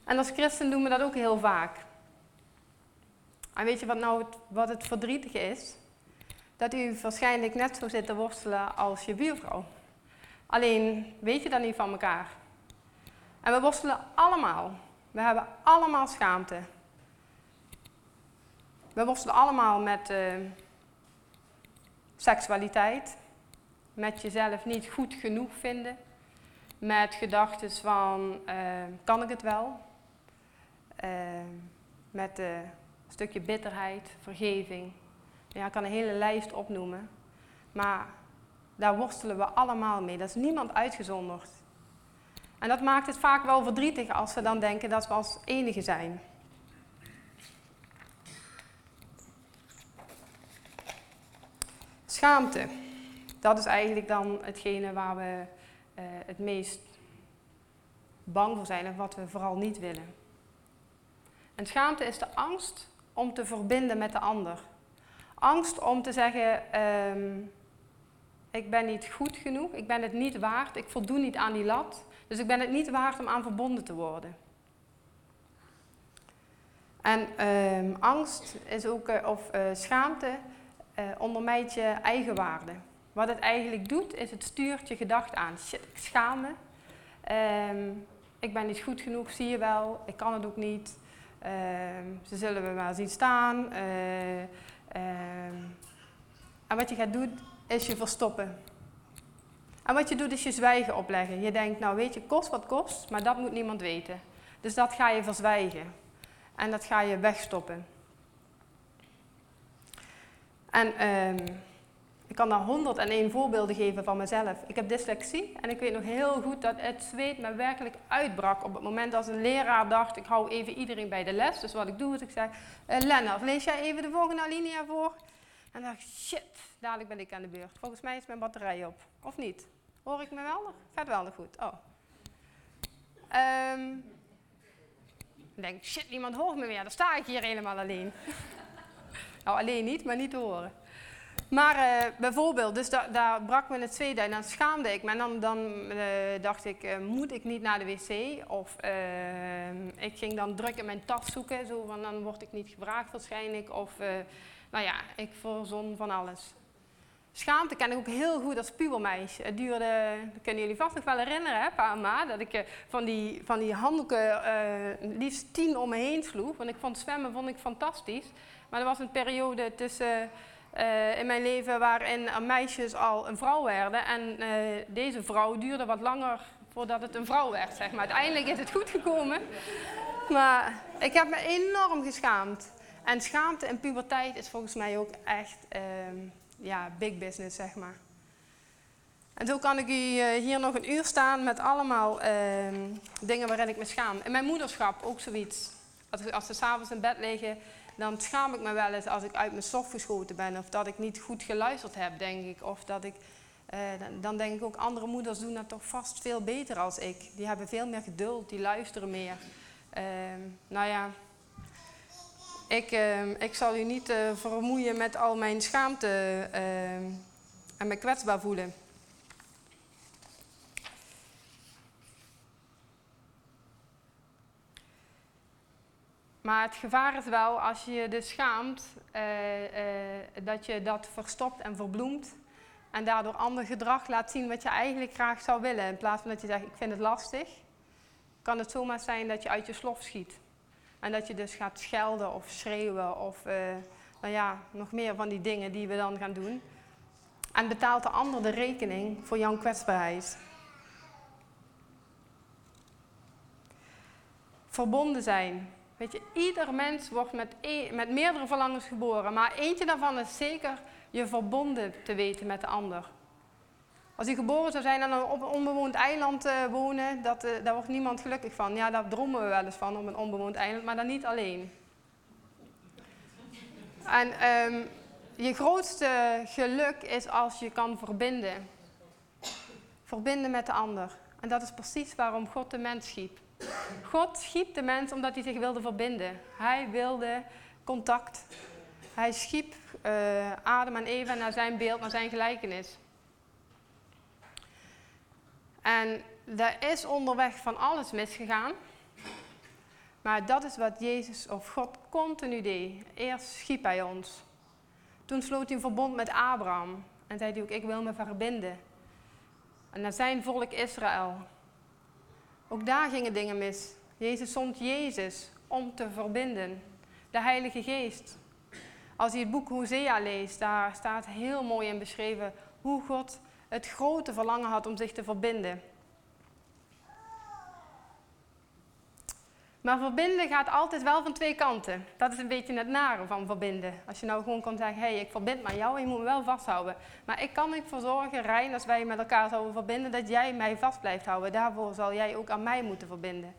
En als christen doen we dat ook heel vaak. En weet je wat nou het, wat het verdrietige is? dat u waarschijnlijk net zo zit te worstelen als je buurvrouw. Alleen weet je dat niet van elkaar. En we worstelen allemaal. We hebben allemaal schaamte. We worstelen allemaal met uh, seksualiteit, met jezelf niet goed genoeg vinden, met gedachten van uh, kan ik het wel, uh, met een stukje bitterheid, vergeving. Ja, ik kan een hele lijst opnoemen, maar daar worstelen we allemaal mee. Dat is niemand uitgezonderd. En dat maakt het vaak wel verdrietig als we dan denken dat we als enige zijn. Schaamte. Dat is eigenlijk dan hetgene waar we uh, het meest bang voor zijn en wat we vooral niet willen. En schaamte is de angst om te verbinden met de ander. Angst om te zeggen, um, ik ben niet goed genoeg, ik ben het niet waard, ik voldoen niet aan die lat. Dus ik ben het niet waard om aan verbonden te worden. En um, angst is ook, uh, of uh, schaamte uh, ondermijnt je eigenwaarde. Wat het eigenlijk doet, is het stuurt je gedacht aan. Shit, schaam me. Um, ik ben niet goed genoeg, zie je wel. Ik kan het ook niet. Um, ze zullen me maar zien staan. en wat je gaat doen, is je verstoppen. En wat je doet is je zwijgen opleggen. Je denkt, nou weet je, kost wat kost, maar dat moet niemand weten. Dus dat ga je verzwijgen. En dat ga je wegstoppen. En ik kan daar 101 voorbeelden geven van mezelf. Ik heb dyslexie en ik weet nog heel goed dat het zweet me werkelijk uitbrak op het moment als een leraar dacht, ik hou even iedereen bij de les. Dus wat ik doe is ik zeg, uh, Lennart, lees jij even de volgende alinea voor? En dan dacht ik, shit, dadelijk ben ik aan de beurt. Volgens mij is mijn batterij op. Of niet? Hoor ik me wel nog? Gaat wel nog goed. Oh. Dan denk shit, niemand hoort me meer. Dan sta ik hier helemaal alleen. nou, alleen niet, maar niet te horen. Maar uh, bijvoorbeeld, dus da daar brak me het tweede en dan schaamde ik me. En dan, dan uh, dacht ik, uh, moet ik niet naar de wc? Of ik ging dan druk in mijn tas zoeken, zo van dan word ik niet gevraagd waarschijnlijk. Of nou ja, ik verzon van alles. Schaamte ken ik ook heel goed als pubermeisje. Het duurde, dat kunnen jullie vast nog wel herinneren, hè, pa ma, dat ik van die, van die handdoeken liefst tien om me heen sloeg. Want ik vond zwemmen vond ik fantastisch. Maar er was een periode tussen in mijn leven waarin meisjes al een vrouw werden. En uh, deze vrouw duurde wat langer voordat het een vrouw werd, zeg maar. Uiteindelijk is het goed gekomen. Maar ik heb me enorm geschaamd. En schaamte in puberteit is volgens mij ook echt uh, ja, big business, zeg maar. En zo kan ik u hier nog een uur staan met allemaal ehm, dingen waarin ik me schaam. In mijn moederschap ook zoiets. Als, als ze s'avonds in bed liggen, dan schaam ik me wel eens als ik uit mijn stof geschoten ben. Of dat ik niet goed geluisterd heb, denk ik. Of dat ik, uh, dan denk ik ook, andere moeders doen dat toch vast veel beter als ik. Die hebben veel meer geduld, die luisteren meer. Uh, nou ja, ik, uh, ik zal u niet eh, vermoeien met al mijn schaamte ehm, en me kwetsbaar voelen. Maar het gevaar is wel als je je dus schaamt, uh, uh, dat je dat verstopt en verbloemt. En daardoor ander gedrag laat zien wat je eigenlijk graag zou willen. In plaats van dat je zegt, ik vind het lastig, kan het zomaar zijn dat je uit je slof schiet. En dat je dus gaat schelden of schreeuwen of uh, nou ja, nog meer van die dingen die we dan gaan doen. En betaalt de ander de rekening voor jouw kwetsbaarheid. Verbonden zijn. Weet je, ieder mens wordt met, e met meerdere verlangens geboren, maar eentje daarvan is zeker je verbonden te weten met de ander. Als je geboren zou zijn en op een onbewoond eiland uh, wonen, dat, uh, daar wordt niemand gelukkig van. Ja, daar dromen we wel eens van, op een onbewoond eiland, maar dan niet alleen. En um, je grootste geluk is als je kan verbinden. Verbinden met de ander. En dat is precies waarom God de mens schiep. God schiep de mens omdat hij zich wilde verbinden. Hij wilde contact. Hij schiep uh, Adam en Eva naar zijn beeld, naar zijn gelijkenis. En daar is onderweg van alles misgegaan. Maar dat is wat Jezus of God continu deed. Eerst schiep hij ons. Toen sloot hij een verbond met Abraham. En zei hij ook, ik wil me verbinden. En naar zijn volk Israël. Ook daar gingen dingen mis. Jezus zond Jezus om te verbinden. De Heilige Geest. Als je het boek Hosea leest, daar staat heel mooi in beschreven hoe God het grote verlangen had om zich te verbinden. Maar verbinden gaat altijd wel van twee kanten. Dat is een beetje het nare van verbinden. Als je nou gewoon kan zeggen, hé, hey, ik verbind met jou en je moet me wel vasthouden. Maar ik kan ervoor zorgen, Rijn, als wij met elkaar zouden verbinden, dat jij mij vast blijft houden. Daarvoor zal jij ook aan mij moeten verbinden.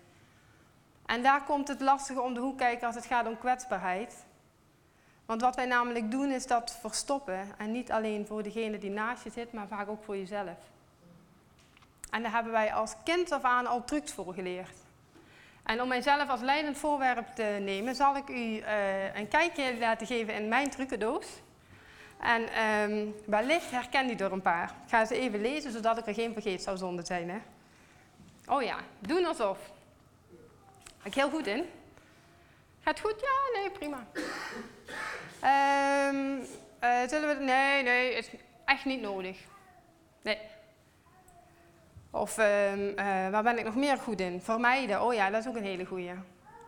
En daar komt het lastige om de hoek kijken als het gaat om kwetsbaarheid. Want wat wij namelijk doen is dat verstoppen. En niet alleen voor degene die naast je zit, maar vaak ook voor jezelf. En daar hebben wij als kind af aan al trucs voor geleerd. En om mijzelf als leidend voorwerp te nemen, zal ik u uh, een kijkje laten geven in mijn trucendoos. En um, wellicht herken u er een paar. Ik ga ze even lezen, zodat ik er geen vergeet zou zonde zijn. Hè? Oh ja, doen alsof. Ben ik heel goed in? Gaat goed? Ja, nee, prima. Um, uh, zullen we... Nee, nee, is echt niet nodig. Nee. Of um, uh, waar ben ik nog meer goed in? Vermijden. Oh ja, dat is ook een hele goeie.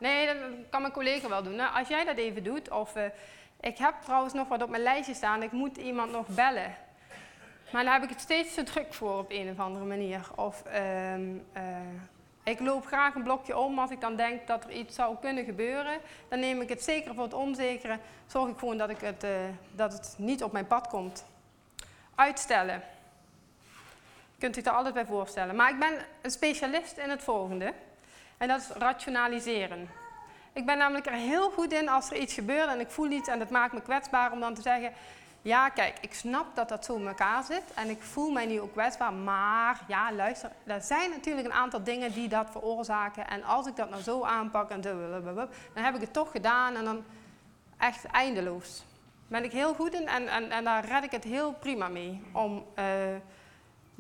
Nee, dat kan mijn collega wel doen. Nou, als jij dat even doet. Of uh, ik heb trouwens nog wat op mijn lijstje staan. Ik moet iemand nog bellen. Maar daar heb ik het steeds te druk voor op een of andere manier. Of um, ik loop graag een blokje om als ik dan denk dat er iets zou kunnen gebeuren. Dan neem ik het zeker voor het onzekere. Zorg ik gewoon dat, ik het, dat het niet op mijn pad komt. Uitstellen. Kunt u zich er altijd bij voorstellen. Maar ik ben een specialist in het volgende. En dat is rationaliseren. Ik ben namelijk er heel goed in als er iets gebeurt en ik voel iets en dat maakt me kwetsbaar om dan te zeggen... Ja, kijk, ik snap dat dat zo in elkaar zit en ik voel mij nu ook kwetsbaar, maar ja, luister, er zijn natuurlijk een aantal dingen die dat veroorzaken. En als ik dat nou zo aanpak, en dan heb ik het toch gedaan en dan echt eindeloos. Daar ben ik heel goed in en, en, daar red ik het heel prima mee. Om uh,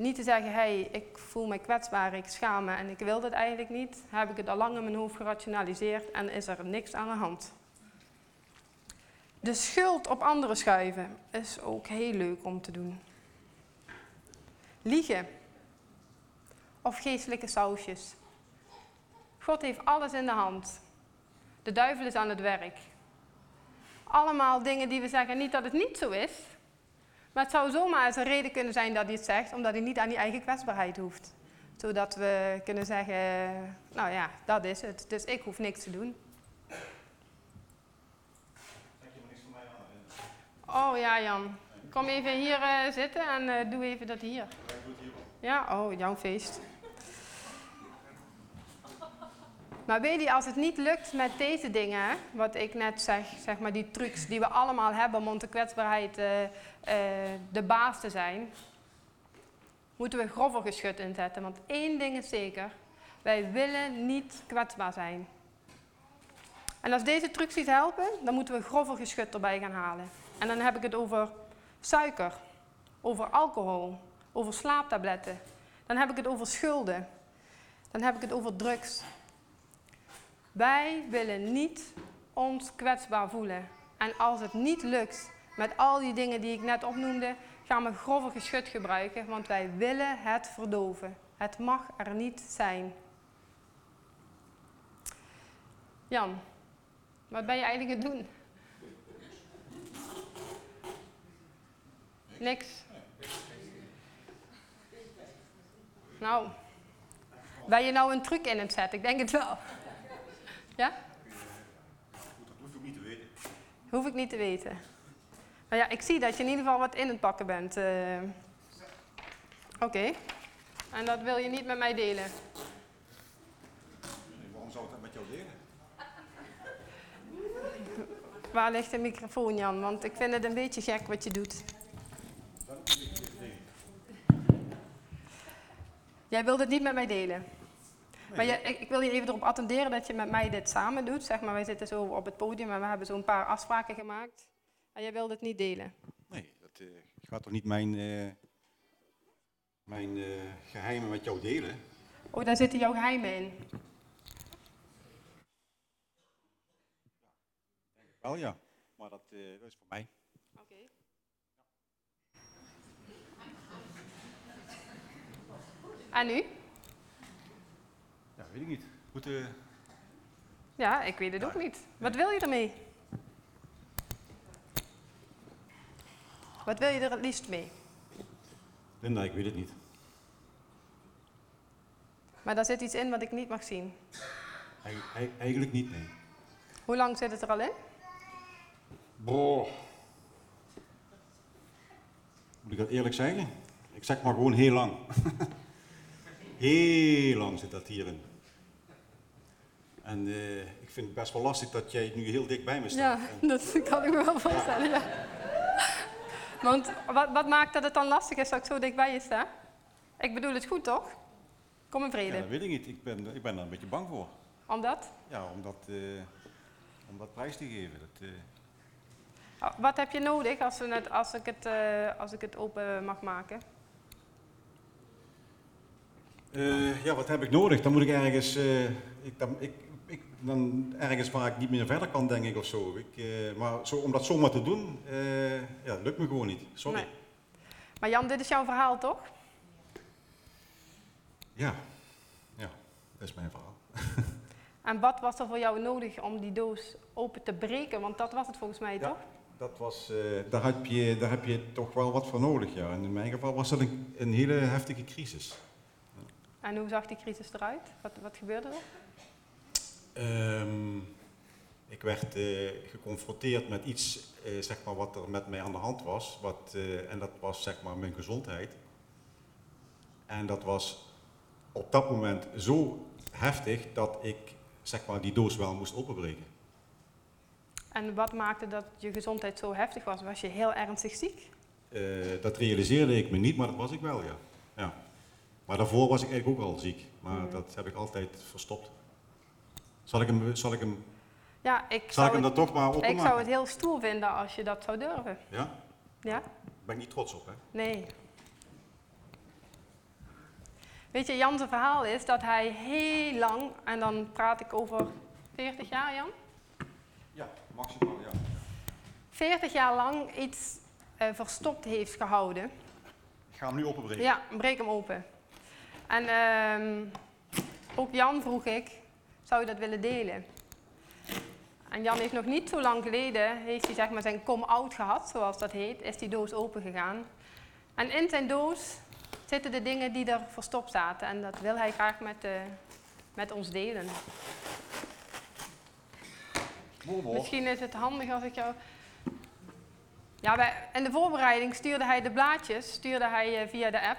niet te zeggen, hey, ik voel me kwetsbaar, ik schaam me en ik wil dat eigenlijk niet. Heb ik het al lang in mijn hoofd gerationaliseerd en is er niks aan de hand. De schuld op anderen schuiven is ook heel leuk om te doen. Liegen. Of geestelijke sausjes. God heeft alles in de hand. De duivel is aan het werk. Allemaal dingen die we zeggen, niet dat het niet zo is. Maar het zou zomaar eens een reden kunnen zijn dat hij het zegt, omdat hij niet aan die eigen kwetsbaarheid hoeft. Zodat we kunnen zeggen, nou ja, dat is het. Dus ik hoef niks te doen. Oh ja, Jan. Kom even hier uh, zitten en uh, doe even dat hier. Ja, oh, jouw feest. Maar weet je, als het niet lukt met deze dingen, wat ik net zeg, zeg maar die trucs die we allemaal hebben om onze kwetsbaarheid uh, de baas te zijn, moeten we grover geschut inzetten. Want één ding is zeker, wij willen niet kwetsbaar zijn. En als deze trucs niet helpen, dan moeten we grover geschut erbij gaan halen. En dan heb ik het over suiker, over alcohol, over slaaptabletten. Dan heb ik het over schulden. Dan heb ik het over drugs. Wij willen niet ons kwetsbaar voelen. En als het niet lukt met al die dingen die ik net opnoemde, gaan we grove geschut gebruiken, want wij willen het verdoven. Het mag er niet zijn. Jan, wat ben je eigenlijk aan het doen? Niks. Nou, ben je nou een truc in het zetten? Ik denk het wel. Ja? Dat hoef ik niet te weten. Hoef ik niet te weten. Maar ja, ik zie dat je in ieder geval wat in het pakken bent. Uh... Oké. Okay. En dat wil je niet met mij delen? Nee, waarom zou ik dat met jou delen? Waar ligt de microfoon, Jan? Want ik vind het een beetje gek wat je doet. Jij wilt het niet met mij delen. Maar je, ik, ik, wil je even erop attenderen dat je met mij dit samen doet. Zeg maar, wij zitten zo op het podium en we hebben zo'n paar afspraken gemaakt. En jij wilt het niet delen. Nee, dat uh, gaat toch niet mijn, uh, mijn uh, geheimen met jou delen? Oh, daar zitten jouw geheimen in. Wel ja, maar dat, dat is voor mij. Oké. En nu? Weet ik niet. Moet, eh, Ja, ik weet het ook niet. Wat wil je ermee? Wat wil je er het liefst mee? Linda, ik weet het niet. Maar daar zit iets in wat ik niet mag zien. Eig- eig- eigenlijk niet, nee. Hoe lang zit het er al in? Boah. Moet ik dat eerlijk zeggen? Ik zeg maar gewoon heel lang. heel lang zit dat hierin. En eh, ik vind het best wel lastig dat jij nu heel dik bij me staat. Ja, En- dat kan ik me wel voorstellen. Ja. Want wat, wat maakt dat het dan lastig is dat ik zo dichtbij je sta? Ik bedoel het goed, toch? Kom in ja, vrede. dat weet ik niet. Ik ben, ik ben daar een beetje bang voor. Omdat? Ja, om dat, eh, om dat prijs te geven. Dat, eh, Oh, Wat heb je nodig als, we het, als, ik, het, als ik het open mag maken? Ja, wat heb ik nodig? Dan moet ik ergens, ik, dan, ik, dan ergens waar ik niet meer verder kan, denk ik, of zo. Ik, eh, maar zo, om dat zomaar te doen, eh, ja, lukt me gewoon niet. Sorry. Nee. Maar Jan, dit is jouw verhaal, toch? Ja. ja, dat is mijn verhaal. En wat was er voor jou nodig om die doos open te breken? Want dat was het volgens mij, Ja. toch? Dat was, eh, daar, heb je, daar heb je toch wel wat voor nodig, ja. En in mijn geval was dat een, een hele heftige crisis. En hoe zag die crisis eruit? Wat, wat gebeurde er? Ehm, ik werd eh, geconfronteerd met iets, eh, zeg maar, wat er met mij aan de hand was. Wat, eh, en dat was zeg maar mijn gezondheid. En dat was op dat moment zo heftig dat ik zeg maar, die doos wel moest openbreken. En wat maakte dat je gezondheid zo heftig was? Was je heel ernstig ziek? Dat realiseerde ik me niet, maar dat was ik wel, ja. ja. Maar daarvoor was ik eigenlijk ook al ziek, maar Mhm. dat heb ik altijd verstopt. Zal ik hem, zal ik hem, Ja, ik zal ik hem het, dan toch maar ik openmaken? zou het heel stoer vinden als je dat zou durven. Ja? Ja? Daar ben ik niet trots op, hè? Nee. Weet je, Jan's verhaal is dat hij heel lang, en dan praat ik over 40 jaar, Jan? Ja, maximaal, ja. 40 jaar lang iets eh, verstopt heeft gehouden. Ik ga hem nu openbreken. Ja, breek hem open. En ehm, ook Jan vroeg ik, zou je dat willen delen? En Jan heeft nog niet zo lang geleden, heeft hij zeg maar zijn come-out gehad, zoals dat heet, is die doos open gegaan. En in zijn doos zitten de dingen die er verstopt zaten. En dat wil hij graag met, eh, met ons delen. Misschien is het handig als ik jou. Ja, bij, in de voorbereiding stuurde hij de blaadjes stuurde hij, eh, via de app.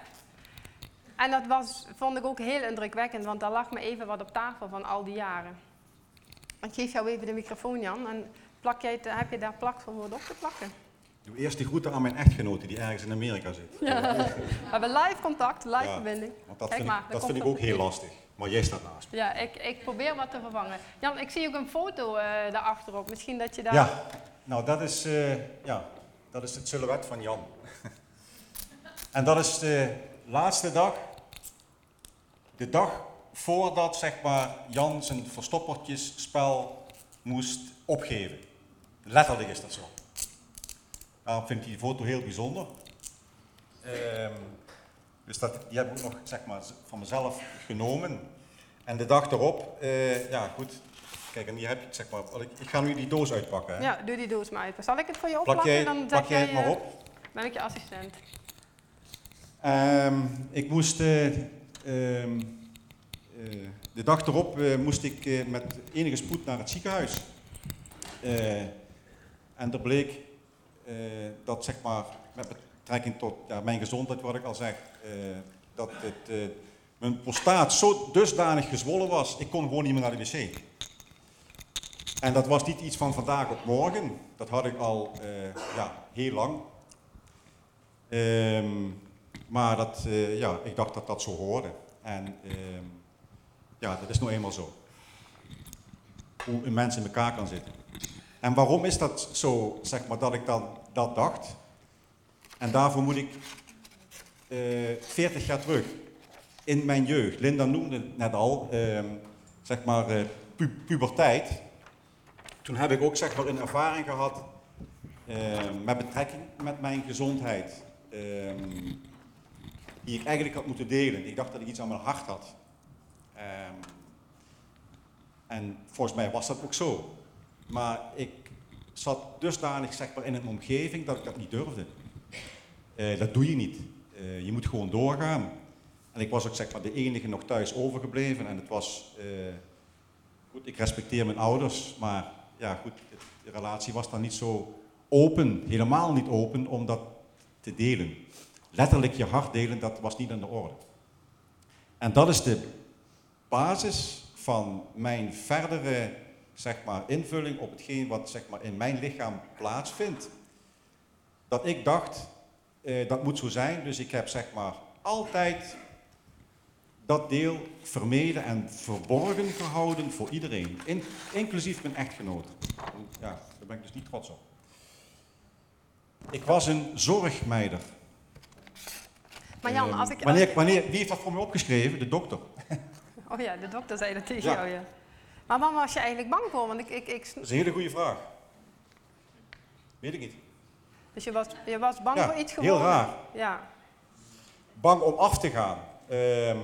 En dat was, vond ik ook heel indrukwekkend, want daar lag me even wat op tafel van al die jaren. Ik geef jou even de microfoon, Jan, en plak jij het, heb je daar plakvol voor op te plakken? Doe eerst de groeten aan mijn echtgenote die ergens in Amerika zit. We hebben live contact, live Ja, verbinding. Want dat Kijk vind, maar, ik, dat vind ik ook heel lastig. Maar jij staat naast me. Ja, ik, ik probeer wat te vervangen. Jan, ik zie ook een foto eh daarachterop. Misschien dat je daar... Ja, nou dat is, eh, ja, dat is het silhouet van Jan. en dat is de laatste dag, de dag voordat zeg maar, Jan zijn verstoppertjesspel moest opgeven. Letterlijk is dat zo. Daarom vind ik die foto heel bijzonder. Ehm, dus dat, die heb ik ook nog zeg maar, van mezelf genomen. En de dag erop, eh, ja goed, kijk en hier heb je zeg maar, ik, ik ga nu die doos uitpakken. Hè. Ja, doe die doos maar uit. Zal ik het voor je Plak opplakken? jij, Dan plak jij het maar eh, op. Ben ik je assistent. Ehm, ik moest, eh, ehm, eh, de dag erop eh, moest ik met enige spoed naar het ziekenhuis. En er bleek dat zeg maar, met betrekking tot mijn gezondheid, wat ik al zeg, dat het, mijn prostaat zo dusdanig gezwollen was, ik kon gewoon niet meer naar de wc. En dat was niet iets van vandaag op morgen, dat had ik al ja, heel lang. Ehm, maar dat, eh, ja, ik dacht dat dat zo hoorde. En ehm, ja, dat is nou eenmaal zo. Hoe een mens in elkaar kan zitten. En waarom is dat zo, zeg maar, dat ik dan dat dacht? En daarvoor moet ik eh 40 jaar terug, in mijn jeugd. Linda noemde het net al, ehm, zeg maar, eh, pu- puberteit. Toen heb ik ook zeg maar, een ervaring gehad met betrekking met mijn gezondheid, ehm, die ik eigenlijk had moeten delen. Ik dacht dat ik iets aan mijn hart had. Ehm, en volgens mij was dat ook zo. Maar ik zat dusdanig zeg maar, in een omgeving dat ik dat niet durfde. Eh, dat doe je niet. Eh, je moet gewoon doorgaan. En ik was ook zeg maar, de enige nog thuis overgebleven. En het was, eh, goed, ik respecteer mijn ouders, maar ja, goed, de relatie was dan niet zo open, helemaal niet open, om dat te delen. Letterlijk je hart delen, dat was niet aan de orde. En dat is de basis van mijn verdere zeg maar, invulling op hetgeen wat zeg maar, in mijn lichaam plaatsvindt. Dat ik dacht, eh, dat moet zo zijn, dus ik heb zeg maar, altijd dat deel vermeden en verborgen gehouden voor iedereen, in- inclusief mijn echtgenoot. Ja, daar ben ik dus niet trots op. Ik was een zorgmeider. Maar Jan, Ehm, als ik... wanneer, wanneer, wie heeft dat voor me opgeschreven? De dokter. Oh ja, de dokter zei dat tegen Ja. jou, ja. Maar waar was je eigenlijk bang voor? Want ik, ik, ik, Dat is een hele goede vraag. Weet ik niet. dus je was, je was bang Ja, voor iets heel geworden? raar. Ja. Bang om af te gaan. Ehm,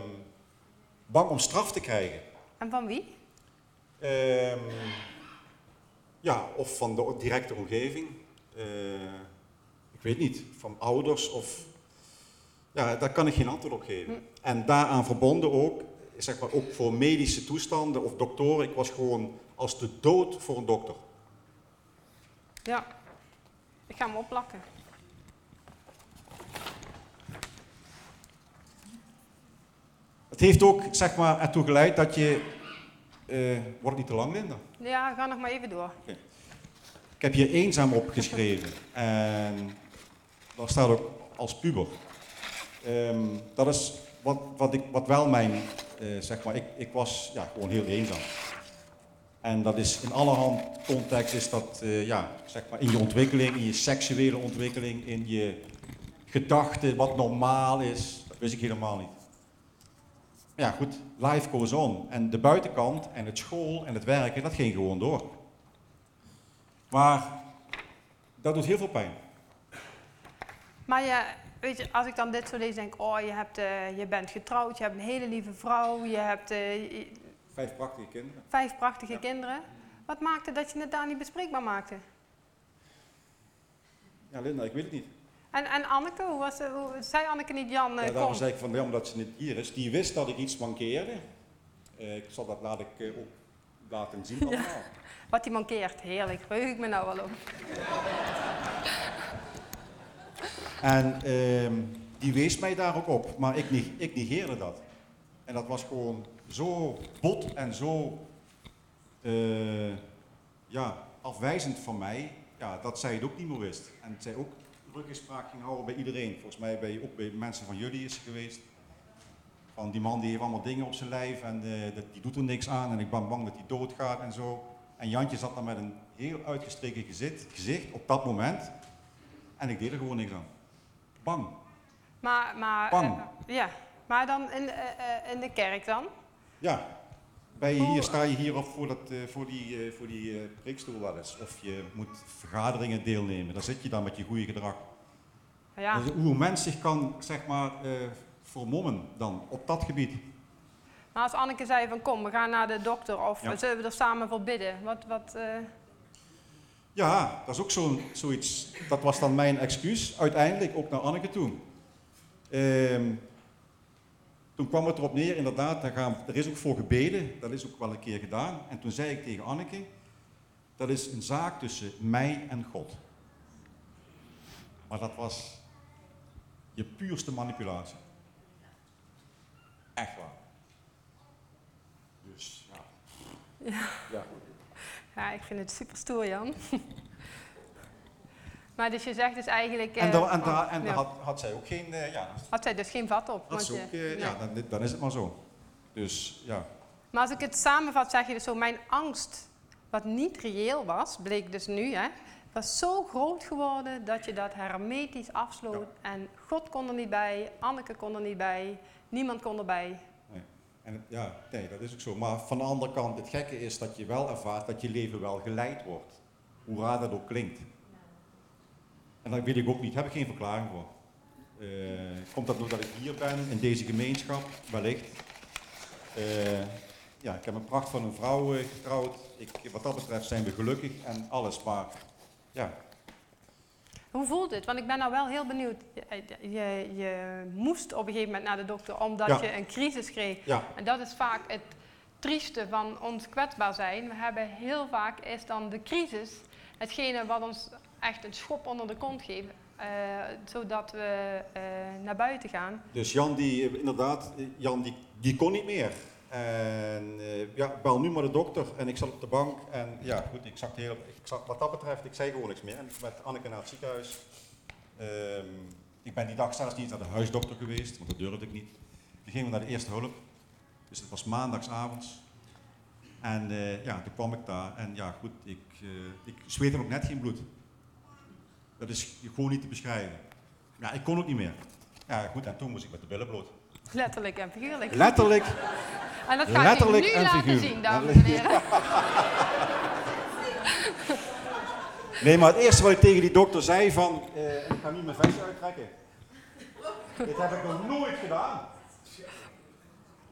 bang om straf te krijgen. En van wie? Ehm, ja, of van de directe omgeving. Eh, ik weet niet, van ouders of... Ja, daar kan ik geen antwoord op geven. En daaraan verbonden ook, zeg maar ook voor medische toestanden of doktoren. Ik was gewoon als de dood voor een dokter. Ja. Ik ga hem opplakken. Het heeft ook, zeg maar, ertoe geleid dat je... eh wordt niet te lang, Linda? Ja, ga nog maar even door. Ik heb hier eenzaam opgeschreven. En daar staat ook als puber. Ehm, dat is wat, wat, ik, wat wel mijn, eh, zeg maar, ik, ik was ja, gewoon heel eenzaam. En dat is in allerhand context is dat, eh, ja, zeg maar, in je ontwikkeling, in je seksuele ontwikkeling, in je gedachten, wat normaal is. Dat wist ik helemaal niet. Maar ja, goed, life goes on. En de buitenkant en het school en het werken, dat ging gewoon door. Maar dat doet heel veel pijn. Maar je, weet je, als ik dan dit zo lees, denk ik, oh, je, hebt, eh, je bent getrouwd, je hebt een hele lieve vrouw, je hebt eh, je- Vijf prachtige kinderen. vijf prachtige kinderen. Wat maakte dat je het daar niet bespreekbaar maakte? Ja, Linda, ik weet het niet. En, en Anneke, hoe was, hoe, zei Anneke niet Jan, eh, Ja, daarom kom? zei ik van jammer dat ze niet hier is. Die wist dat ik iets mankeerde. Eh, ik zal dat laat ik eh, ook laten zien. Wat die mankeert, heerlijk, verheug ik me nou wel op. En ehm, die wees mij daar ook op, maar ik, neg- ik negeerde dat. En dat was gewoon zo bot en zo eh, ja, afwijzend van mij, ja, dat zij het ook niet meer wist. En zij ook ruggespraak ging houden bij iedereen. Volgens mij bij, ook bij mensen van jullie is geweest. Van die man die heeft allemaal dingen op zijn lijf en eh, die doet er niks aan en ik ben bang dat hij doodgaat en zo. En Jantje zat dan met een heel uitgestreken gezicht, gezicht op dat moment. En ik deed er gewoon niks aan. Maar, maar, eh, ja. maar dan in, eh, eh, in de kerk dan? Ja. Hoe- hier, sta je hier op voor, dat, voor die, voor die preekstoel wel eens. Of je moet vergaderingen deelnemen. Daar zit je dan met je goede gedrag. Ja. Dus hoe een mens zich kan, zeg maar, vermommen dan op dat gebied. Maar als Anneke zei van kom, we gaan naar de dokter of Ja. zullen we er samen voor bidden? Wat, wat, Ja, dat is ook zo'n, zoiets. Dat was dan mijn excuus, uiteindelijk ook naar Anneke toe. Ehm, toen kwam het erop neer, inderdaad, daar gaan, er is ook voor gebeden, dat is ook wel een keer gedaan. En toen zei ik tegen Anneke, dat is een zaak tussen mij en God. Maar dat was je puurste manipulatie. Echt waar. Dus ja. Ja. ja, ik vind het super stoer Jan. maar dus je zegt dus eigenlijk... En, eh, daar, en, daar, en ja. daar had, had zij ook geen, eh, ja, Had zij dus geen vat op? Want ook, je- eh, nee. ja, dan, dan is het maar zo. Dus ja, Maar als ik het samenvat, zeg je dus zo, mijn angst, wat niet reëel was, bleek dus nu, hè, was zo groot geworden dat je dat hermetisch afsloot. En God kon er niet bij, Anneke kon er niet bij, niemand kon erbij. Ja, nee, dat is ook zo. Maar van de andere kant, het gekke is dat je wel ervaart dat je leven wel geleid wordt. Hoe raar dat ook klinkt. En dat weet ik ook niet, daar heb ik geen verklaring voor. Eh, komt dat doordat ik hier ben, in deze gemeenschap, wellicht. Eh, ja, ik heb een pracht van een vrouw eh, getrouwd. Ik, wat dat betreft zijn we gelukkig en alles, maar ja, Hoe voelt het? Want ik ben nou wel heel benieuwd. Je, je, je moest op een gegeven moment naar de dokter omdat Ja. je een crisis kreeg. ja, En dat is vaak het trieste van ons kwetsbaar zijn. We hebben heel vaak is dan de crisis hetgene wat ons echt een schop onder de kont geeft. eh, zodat we eh, naar buiten gaan. Dus Jan, die, eh, inderdaad, eh, Jan die, die kon niet meer. En eh, ja, bel nu maar de dokter en ik zat op de bank en ja, goed, ik zag, heel, ik wat dat betreft, ik zei gewoon niks meer. En ik met Anneke naar het ziekenhuis. Ehm, ik ben die dag zelfs niet naar de huisdokter geweest, want dat durfde ik niet. Toen gingen we naar de eerste hulp, dus het was maandagsavonds. En eh, ja, toen kwam ik daar en ja, goed, ik, eh ik zweette ook net geen bloed. Dat is gewoon niet te beschrijven. Ja, ik kon ook niet meer. Ja, goed, en toen moest ik met de billen bloot. Letterlijk en figuurlijk. Letterlijk. En dat ga letterlijk ik nu en laten figuurlijk. zien, dames en heren. Nee, maar het eerste wat ik tegen die dokter zei van, eh, ik ga nu mijn vestje uittrekken. Dit heb ik nog nooit gedaan.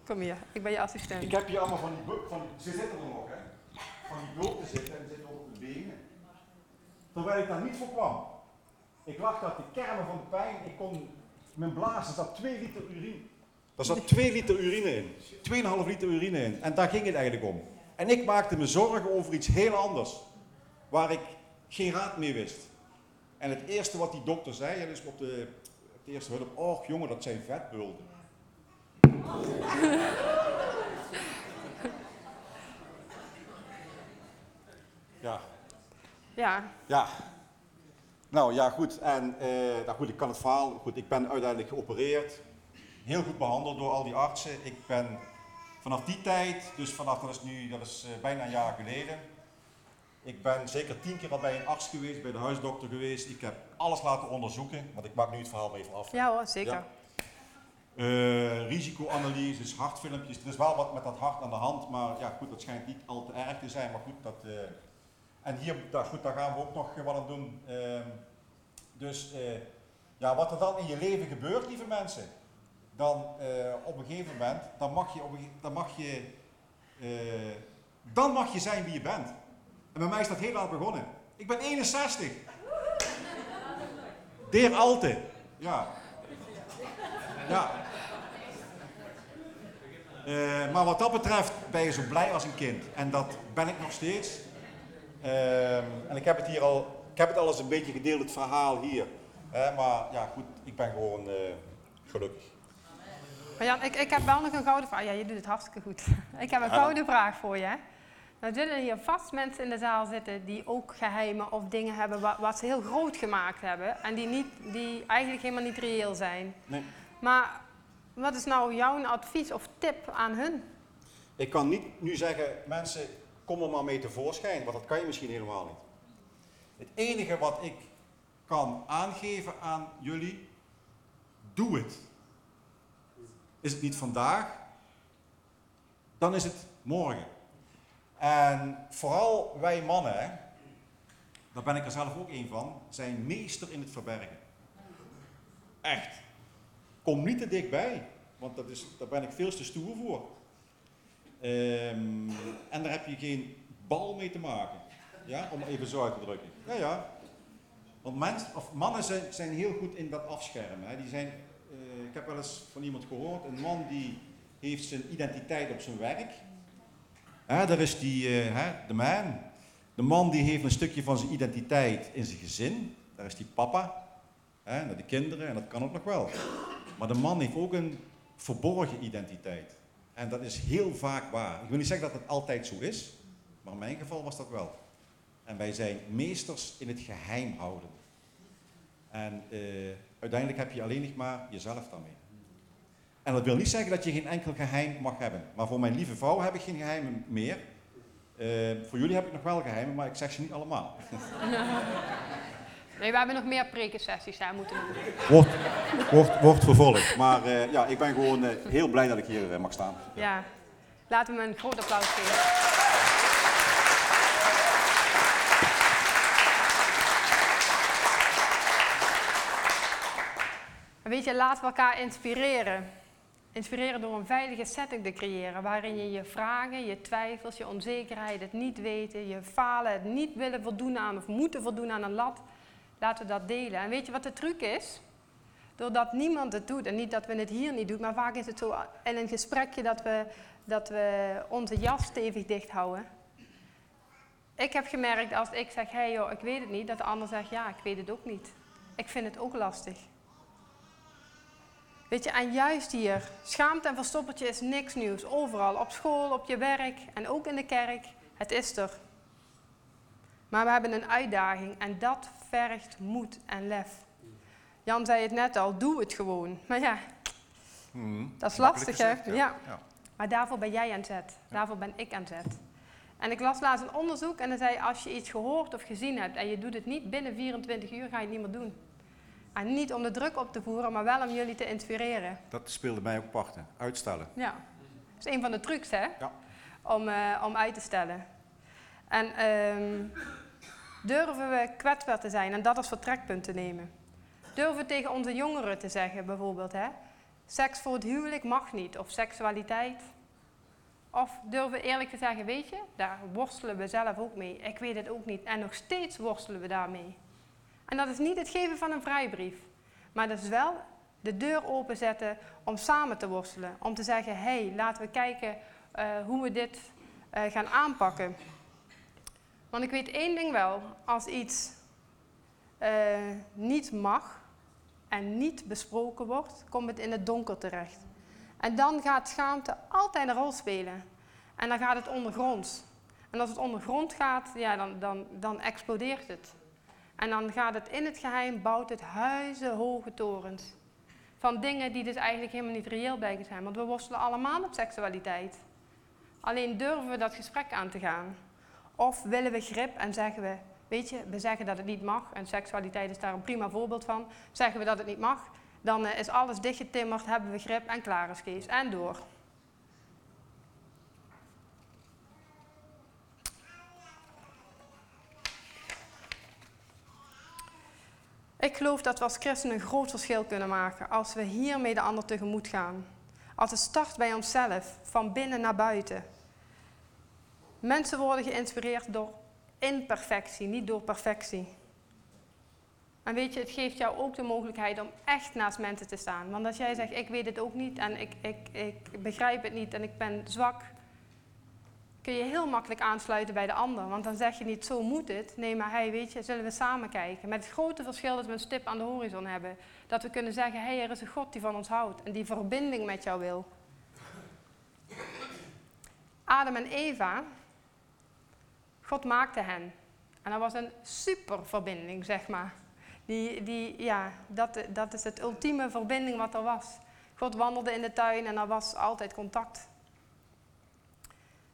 Kom hier, ik ben je assistent. Ik heb hier allemaal van die van, ze zitten er nog hè, van die bloten zitten en ze zitten op de benen. Terwijl ik daar niet voor kwam. Ik lag daar te kermen van de pijn, ik kon, mijn blaas, er zat 2 liter urine. Daar zat 2 liter urine in, 2,5 liter urine in. En daar ging het eigenlijk om. En ik maakte me zorgen over iets heel anders, waar ik geen raad mee wist. En het eerste wat die dokter zei, en dus op de, op de eerste hulp, oh jongen, dat zijn vetbulten. Ja, Ja, ja. Nou ja, goed. En eh, nou goed, ik kan het verhaal. Goed, ik ben uiteindelijk geopereerd. Heel goed behandeld door al die artsen. Ik ben vanaf die tijd, dus vanaf dat is nu, dat is eh, bijna een jaar geleden. Ik ben zeker tien keer al bij een arts geweest, bij de huisdokter geweest. Ik heb alles laten onderzoeken, want ik maak nu het verhaal even af. ja hoor, zeker. Ja. Eh, risicoanalyses, hartfilmpjes. Er is wel wat met dat hart aan de hand, maar ja, goed, dat schijnt niet al te erg te zijn. Maar goed, dat, eh, en hier, daar, goed, daar gaan we ook nog wat aan doen. Ehm, dus ja, wat er dan in je leven gebeurt, lieve mensen, dan eh, op een gegeven moment, dan mag je, op een, dan mag je, eh, dan mag je zijn wie je bent. En bij mij is dat heel laat begonnen. Ik ben 61. Deer Alte. Ja. Ja. Eh, maar wat dat betreft ben je zo blij als een kind. En dat ben ik nog steeds. En ik heb het hier al, ik heb het al eens een beetje gedeeld, het verhaal hier. Maar ja, goed, ik ben gewoon gelukkig. Maar Jan, ik, ik heb wel nog een gouden vraag. Ja, je doet het hartstikke goed. Ik heb een gouden vraag voor je. Nou zullen hier vast mensen in de zaal zitten die ook geheimen of dingen hebben wat, wat ze heel groot gemaakt hebben. En die, niet, die eigenlijk helemaal niet reëel zijn. Nee. Maar wat is nou jouw advies of tip aan hun? Ik kan niet nu zeggen, mensen, kom er maar mee tevoorschijn, want dat kan je misschien helemaal niet. Het enige wat ik kan aangeven aan jullie, doe het. Is het niet vandaag, dan is het morgen. En vooral wij mannen, daar ben ik er zelf ook een van, zijn meester in het verbergen. Echt. Kom niet te dichtbij, want dat is, daar ben ik veel te stoer voor. Ehm, en daar heb je geen bal mee te maken. Ja, om even zo uit te drukken. Ja, ja. Want mens, of mannen zijn, zijn heel goed in dat afschermen. Hè. Die zijn, heb wel eens van iemand gehoord, een man die heeft zijn identiteit op zijn werk. Daar is die, eh, de man. De man die heeft een stukje van zijn identiteit in zijn gezin. Daar is die papa. Hè, de kinderen, en dat kan ook nog wel. Maar de man heeft ook een verborgen identiteit. En dat is heel vaak waar. Ik wil niet zeggen dat het altijd zo is, maar in mijn geval was dat wel. En wij zijn meesters in het geheim houden. En eh, uiteindelijk heb je alleen nog maar jezelf daarmee. En dat wil niet zeggen dat je geen enkel geheim mag hebben. Maar voor mijn lieve vrouw heb ik geen geheimen meer. Eh, voor jullie heb ik nog wel geheimen, maar ik zeg ze niet allemaal. Nee, we hebben nog meer prekensessies daar moeten doen. Wordt, wordt, wordt vervolgd. Maar eh, ja, ik ben gewoon eh, heel blij dat ik hier mag staan. Ja, laten we een groot applaus geven. Weet je, laten we elkaar inspireren. Inspireren door een veilige setting te creëren, waarin je je vragen, je twijfels, je onzekerheid, het niet weten, je falen, het niet willen voldoen aan of moeten voldoen aan een lat, laten we dat delen. En weet je wat de truc is? Doordat niemand het doet, en niet dat we het hier niet doen, maar vaak is het zo in een gesprekje dat we, dat we onze jas stevig dicht houden. Ik heb gemerkt als ik zeg, hé hey joh, ik weet het niet, dat de ander zegt, ja, ik weet het ook niet. Ik vind het ook lastig. Weet je, en juist hier, schaamte en verstoppertje is niks nieuws. Overal, op school, op je werk en ook in de kerk. Het is er. Maar we hebben een uitdaging en dat vergt moed en lef. Jan zei het net al, doe het gewoon. Maar ja, Hmm. dat is lastig hè? ja. Maar daarvoor ben jij aan zet. Daarvoor ben ik aan zet. En ik las laatst een onderzoek en dan zei als je iets gehoord of gezien hebt en je doet het niet binnen 24 uur, ga je het niet meer doen. En niet om de druk op te voeren, maar wel om jullie te inspireren. Dat speelde mij ook parten. Uitstellen. Ja, dat is een van de trucs hè, Ja. om, eh, om uit te stellen. En ehm, durven we kwetsbaar te zijn en dat als vertrekpunt te nemen. Durven we tegen onze jongeren te zeggen bijvoorbeeld, hè, seks voor het huwelijk mag niet, of seksualiteit. Of durven we eerlijk te zeggen, weet je, daar worstelen we zelf ook mee. Ik weet het ook niet en nog steeds worstelen we daarmee. En dat is niet het geven van een vrijbrief, maar dat is wel de deur openzetten om samen te worstelen. Om te zeggen, hé, hey, laten we kijken eh, hoe we dit eh, gaan aanpakken. Want ik weet één ding wel, als iets eh, niet mag en niet besproken wordt, komt het in het donker terecht. En dan gaat schaamte altijd een rol spelen. En dan gaat het ondergronds. En als het ondergrond gaat, ja, dan, dan, dan explodeert het. En dan gaat het in het geheim, bouwt het huizenhoge torens. Van dingen die dus eigenlijk helemaal niet reëel blijken zijn. Want we worstelen allemaal op seksualiteit. Alleen durven we dat gesprek aan te gaan. Of willen we grip en zeggen we, weet je, we zeggen dat het niet mag. En seksualiteit is daar een prima voorbeeld van. Zeggen we dat het niet mag, dan eh, is alles dichtgetimmerd, hebben we grip en klaar is Kees. En door. Ik geloof dat we als christenen een groot verschil kunnen maken als we hiermee de ander tegemoet gaan. Als het start bij onszelf, van binnen naar buiten. Mensen worden geïnspireerd door imperfectie, niet door perfectie. En weet je, het geeft jou ook de mogelijkheid om echt naast mensen te staan. Want als jij zegt, ik weet het ook niet en ik, ik, ik begrijp het niet en ik ben zwak, kun je heel makkelijk aansluiten bij de ander. Want dan zeg je niet, zo moet het. Nee, maar hey, weet je, zullen we samen kijken. Met het grote verschil dat we een stip aan de horizon hebben. Dat we kunnen zeggen, hey, er is een God die van ons houdt en die verbinding met jou wil. Adam en Eva, God maakte hen. En dat was een super verbinding, zeg maar. Die, die, ja, dat, dat is het ultieme verbinding wat er was. God wandelde in de tuin en er was altijd contact.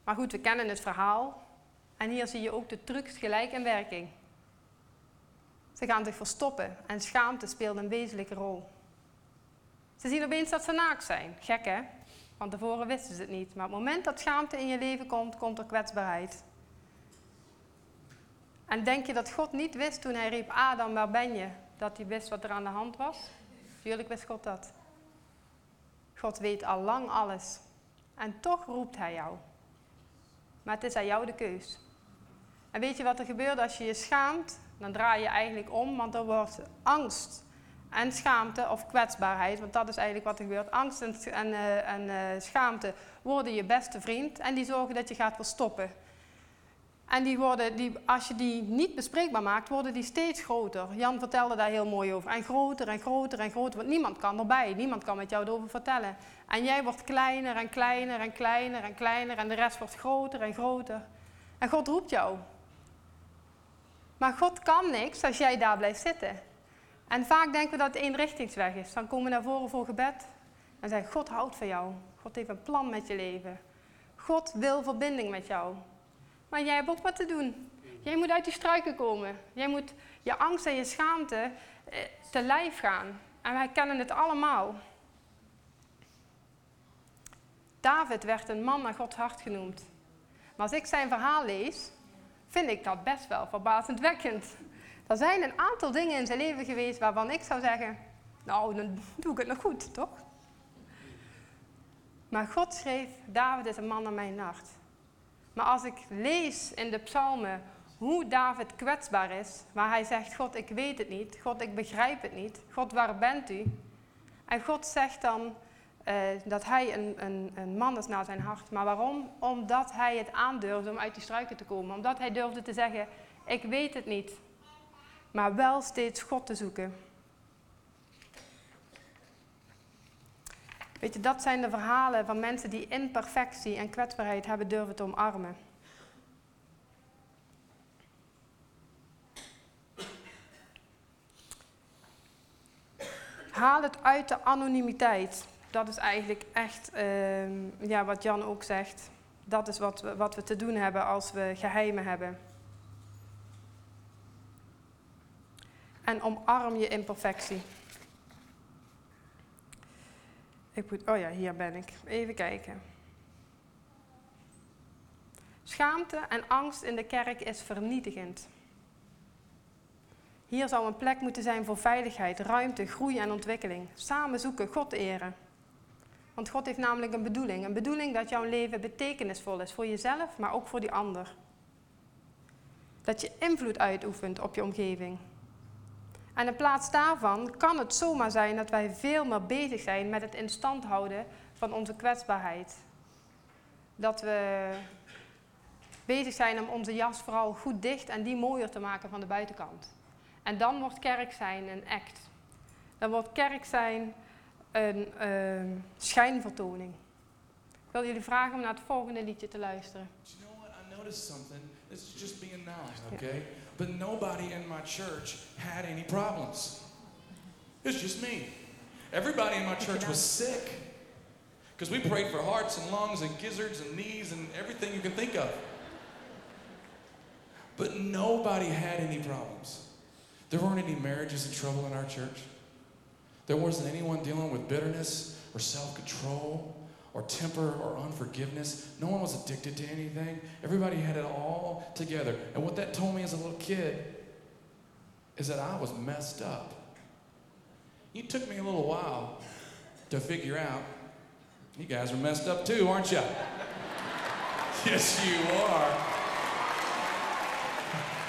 Maar goed, we kennen het verhaal. En hier zie je ook de trucs gelijk in werking. Ze gaan zich verstoppen en schaamte speelt een wezenlijke rol. Ze zien opeens dat ze naakt zijn. Gek hè? Van tevoren wisten ze het niet. Maar op het moment dat schaamte in je leven komt, komt er kwetsbaarheid. En denk je dat God niet wist toen hij riep, Adam, waar ben je? Dat hij wist wat er aan de hand was? Tuurlijk wist God dat. God weet al lang alles. En toch roept hij jou. Maar het is aan jou de keus. En weet je wat er gebeurt als je je schaamt? Dan draai je eigenlijk om, want er wordt angst en schaamte of kwetsbaarheid, want dat is eigenlijk wat er gebeurt. Angst en, en, en uh, schaamte worden je beste vriend en die zorgen dat je gaat verstoppen. En die worden, die, als je die niet bespreekbaar maakt, worden die steeds groter. Jan vertelde daar heel mooi over. En groter en groter en groter, want niemand kan erbij. Niemand kan met jou erover vertellen. En jij wordt kleiner en kleiner en kleiner en kleiner en de rest wordt groter en groter. En God roept jou. Maar God kan niks als jij daar blijft zitten. En vaak denken we dat het eenrichtingsweg is. Dan komen we naar voren voor gebed en zeggen God houdt van jou. God heeft een plan met je leven. God wil verbinding met jou. Maar jij hebt ook wat te doen. Jij moet uit die struiken komen. Jij moet je angst en je schaamte eh, te lijf gaan. En wij kennen het allemaal. David werd een man naar Gods hart genoemd. Maar als ik zijn verhaal lees, vind ik dat best wel verbazendwekkend. Er zijn een aantal dingen in zijn leven geweest waarvan ik zou zeggen, Nou, dan doe ik het nog goed, toch? Maar God schreef, David is een man naar mijn hart. Maar als ik lees in de psalmen hoe David kwetsbaar is, waar hij zegt, God, ik weet het niet, God, ik begrijp het niet, God, waar bent u? En God zegt dan uh, dat hij een, een, een, man is naar zijn hart. Maar waarom? Omdat hij het aandurfde om uit die struiken te komen. Omdat hij durfde te zeggen, ik weet het niet. Maar wel steeds God te zoeken. Weet je, dat zijn de verhalen van mensen die imperfectie en kwetsbaarheid hebben durven te omarmen. Haal het uit de anonimiteit. Dat is eigenlijk echt uh, ja, wat Jan ook zegt. Dat is wat we, wat we te doen hebben als we geheimen hebben. En omarm je imperfectie. Ik oh ja, hier ben ik. Even kijken. Schaamte en angst in de kerk is vernietigend. Hier zou een plek moeten zijn voor veiligheid, ruimte, groei en ontwikkeling. Samen zoeken, God eren. Want God heeft namelijk een bedoeling. Een bedoeling dat jouw leven betekenisvol is voor jezelf, maar ook voor die ander. Dat je invloed uitoefent op je omgeving. En in plaats daarvan kan het zomaar zijn dat wij veel meer bezig zijn met het in stand houden van onze kwetsbaarheid. Dat we bezig zijn om onze jas vooral goed dicht en die mooier te maken van de buitenkant. En dan wordt kerk zijn een act. Dan wordt kerk zijn een uh, schijnvertoning. Ik wil jullie vragen om naar het volgende liedje te luisteren. You know what? I noticed something. This is just being nice, okay? Yeah. But nobody in my church had any problems. It's just me. Everybody in my church was sick. Because we prayed for hearts and lungs and gizzards and knees and everything you can think of. But nobody had any problems. There weren't any marriages in trouble in our church. There wasn't anyone dealing with bitterness or self control or temper or unforgiveness. No one was addicted to anything. Everybody had it all together. And what that told me as a little kid is that I was messed up. It took me a little while to figure out you guys are messed up too, aren't you? yes, you are.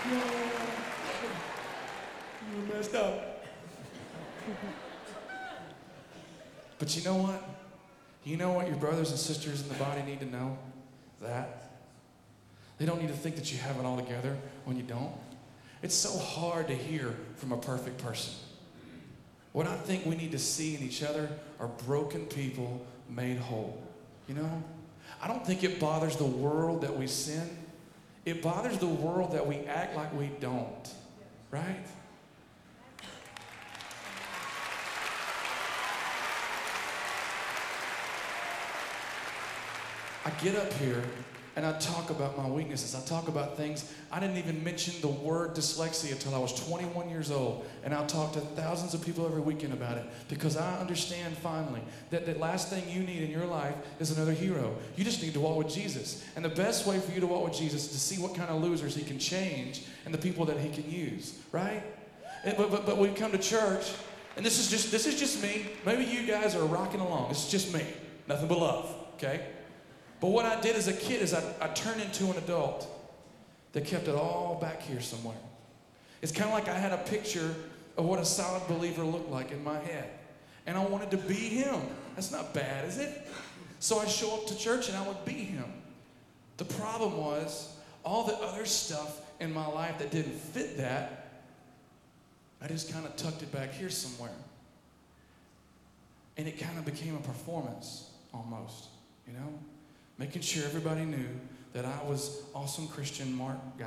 You're messed up. But you know what? You know what your brothers and sisters in the body need to know? That. They don't need to think that you have it all together when you don't. It's so hard to hear from a perfect person. What I think we need to see in each other are broken people made whole. You know? I don't think it bothers the world that we sin. It bothers the world that we act like we don't. Right? I get up here and I talk about my weaknesses. I talk about things. I didn't even mention the word dyslexia until I was 21 years old. And I'll talk to thousands of people every weekend about it because I understand finally that the last thing you need in your life is another hero. You just need to walk with Jesus. And the best way for you to walk with Jesus is to see what kind of losers he can change and the people that he can use, right? But, but, but we come to church, and this is just this is just me. Maybe you guys are rocking along. This is just me. Nothing but love, okay? But what I did as a kid is I, I turned into an adult that kept it all back here somewhere. It's kind of like I had a picture of what a solid believer looked like in my head. And I wanted to be him. That's not bad, is it? So I show up to church and I would be him. The problem was all the other stuff in my life that didn't fit that, I just kind of tucked it back here somewhere. And it kind of became a performance almost, you know? Making sure everybody knew that I was awesome Christian Mark guy.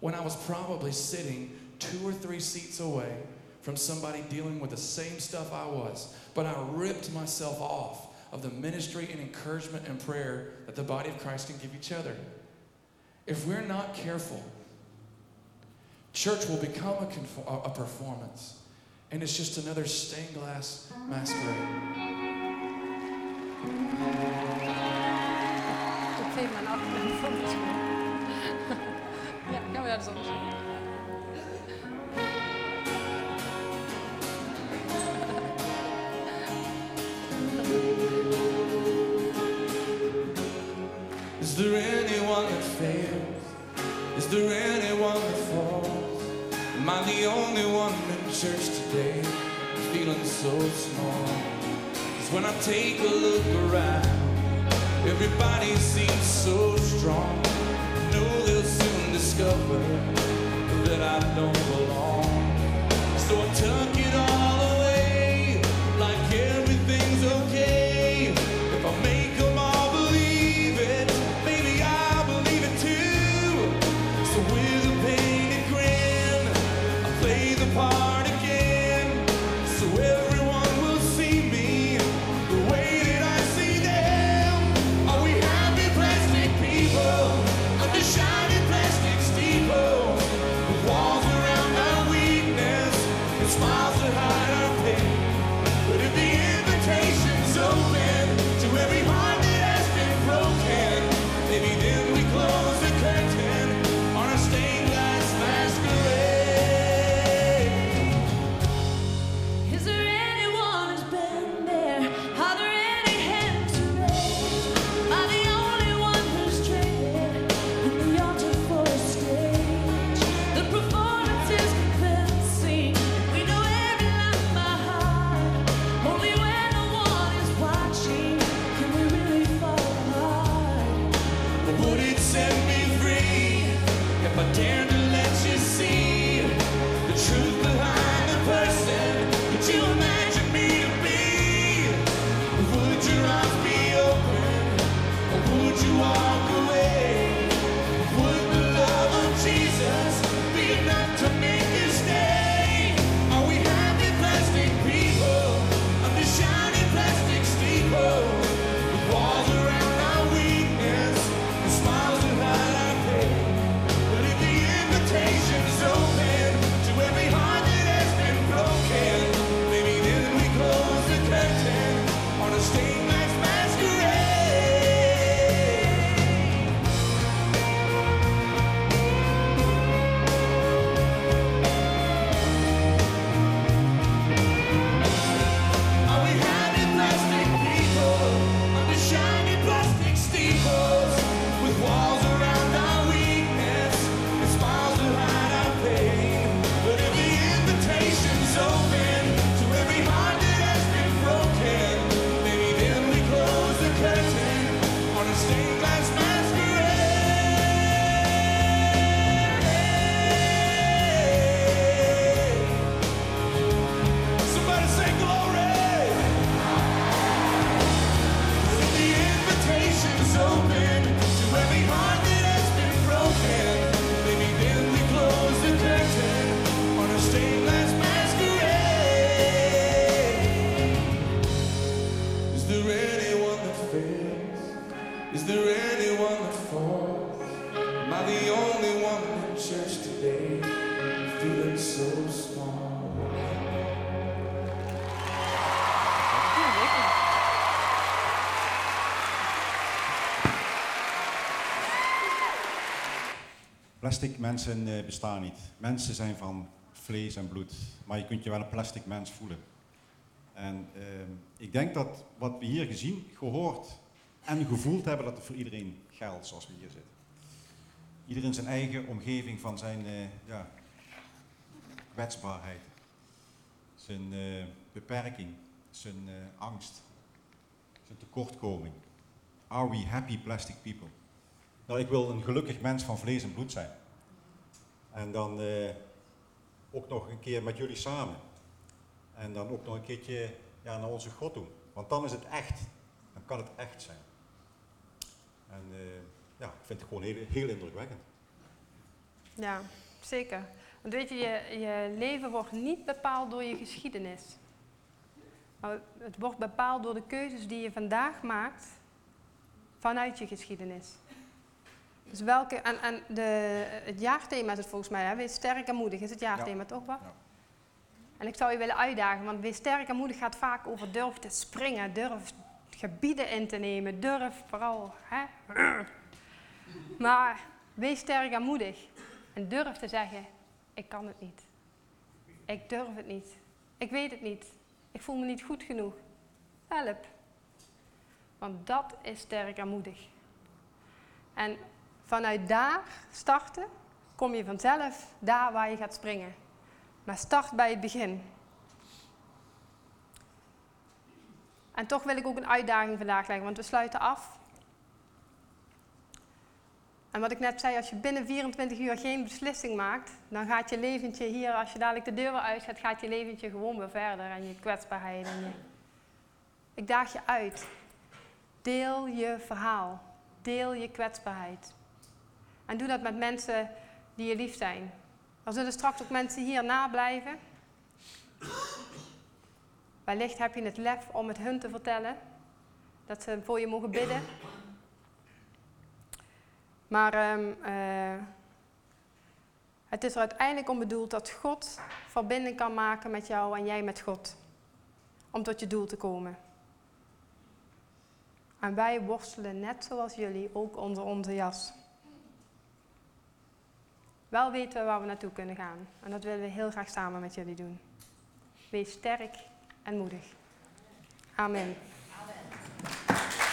When I was probably sitting two or three seats away from somebody dealing with the same stuff I was, but I ripped myself off of the ministry and encouragement and prayer that the body of Christ can give each other. If we're not careful, church will become a, conform- a performance, and it's just another stained glass masquerade. Is there anyone that fails? Is there anyone that falls? Am I the only one in church today feeling so small? When I take a look around, everybody seems so strong. I know they'll soon discover that I don't belong. So I tuck it Plastic mensen eh, bestaan niet. Mensen zijn van vlees en bloed. Maar je kunt je wel een plastic mens voelen. En ehm, ik denk dat wat we hier gezien, gehoord en gevoeld hebben, dat het voor iedereen geldt zoals we hier zitten. Ieder in zijn eigen omgeving van zijn eh, ja, kwetsbaarheid, zijn eh, beperking, zijn angst, zijn tekortkoming. Are we happy plastic people? Nou, ik wil een gelukkig mens van vlees en bloed zijn. En dan eh, ook nog een keer met jullie samen. En dan ook nog een keertje ja, naar onze God doen. Want dan is het echt. Dan kan het echt zijn. En eh, ja, ik vind het gewoon heel, heel indrukwekkend. Ja, zeker. Want weet je, je, je leven wordt niet bepaald door je geschiedenis. Maar het wordt bepaald door de keuzes die je vandaag maakt vanuit je geschiedenis. Dus welke, en, en de, het jaarthema is het volgens mij, hè? wees sterk en moedig, is het jaarthema toch wel? Ja. En ik zou je willen uitdagen, want wees sterk en moedig gaat vaak over durf te springen, durf gebieden in te nemen, durf vooral. Hè? Maar wees sterk en moedig en durf te zeggen, ik kan het niet. Ik durf het niet. Ik weet het niet. Ik voel me niet goed genoeg. Help. Want dat is sterk en moedig. En vanuit daar starten, kom je vanzelf daar waar je gaat springen. Maar start bij het begin. En toch wil ik ook een uitdaging vandaag leggen, want we sluiten af. En wat ik net zei, als je binnen 24 uur geen beslissing maakt, dan gaat je leventje hier, als je dadelijk de deur weer uit gaat, gaat je leventje gewoon weer verder en je kwetsbaarheid. Ik daag je uit. Deel je verhaal. Deel je kwetsbaarheid. En doe dat met mensen die je lief zijn. Er zullen straks ook mensen hier nablijven. Wellicht heb je het lef om het hun te vertellen. Dat ze voor je mogen bidden. Maar ehm, eh, het is er uiteindelijk om bedoeld dat God verbinding kan maken met jou en jij met God. Om tot je doel te komen. En wij worstelen net zoals jullie ook onder onze jas wel weten we waar we naartoe kunnen gaan. En dat willen we heel graag samen met jullie doen. Wees sterk en moedig. Amen. Amen.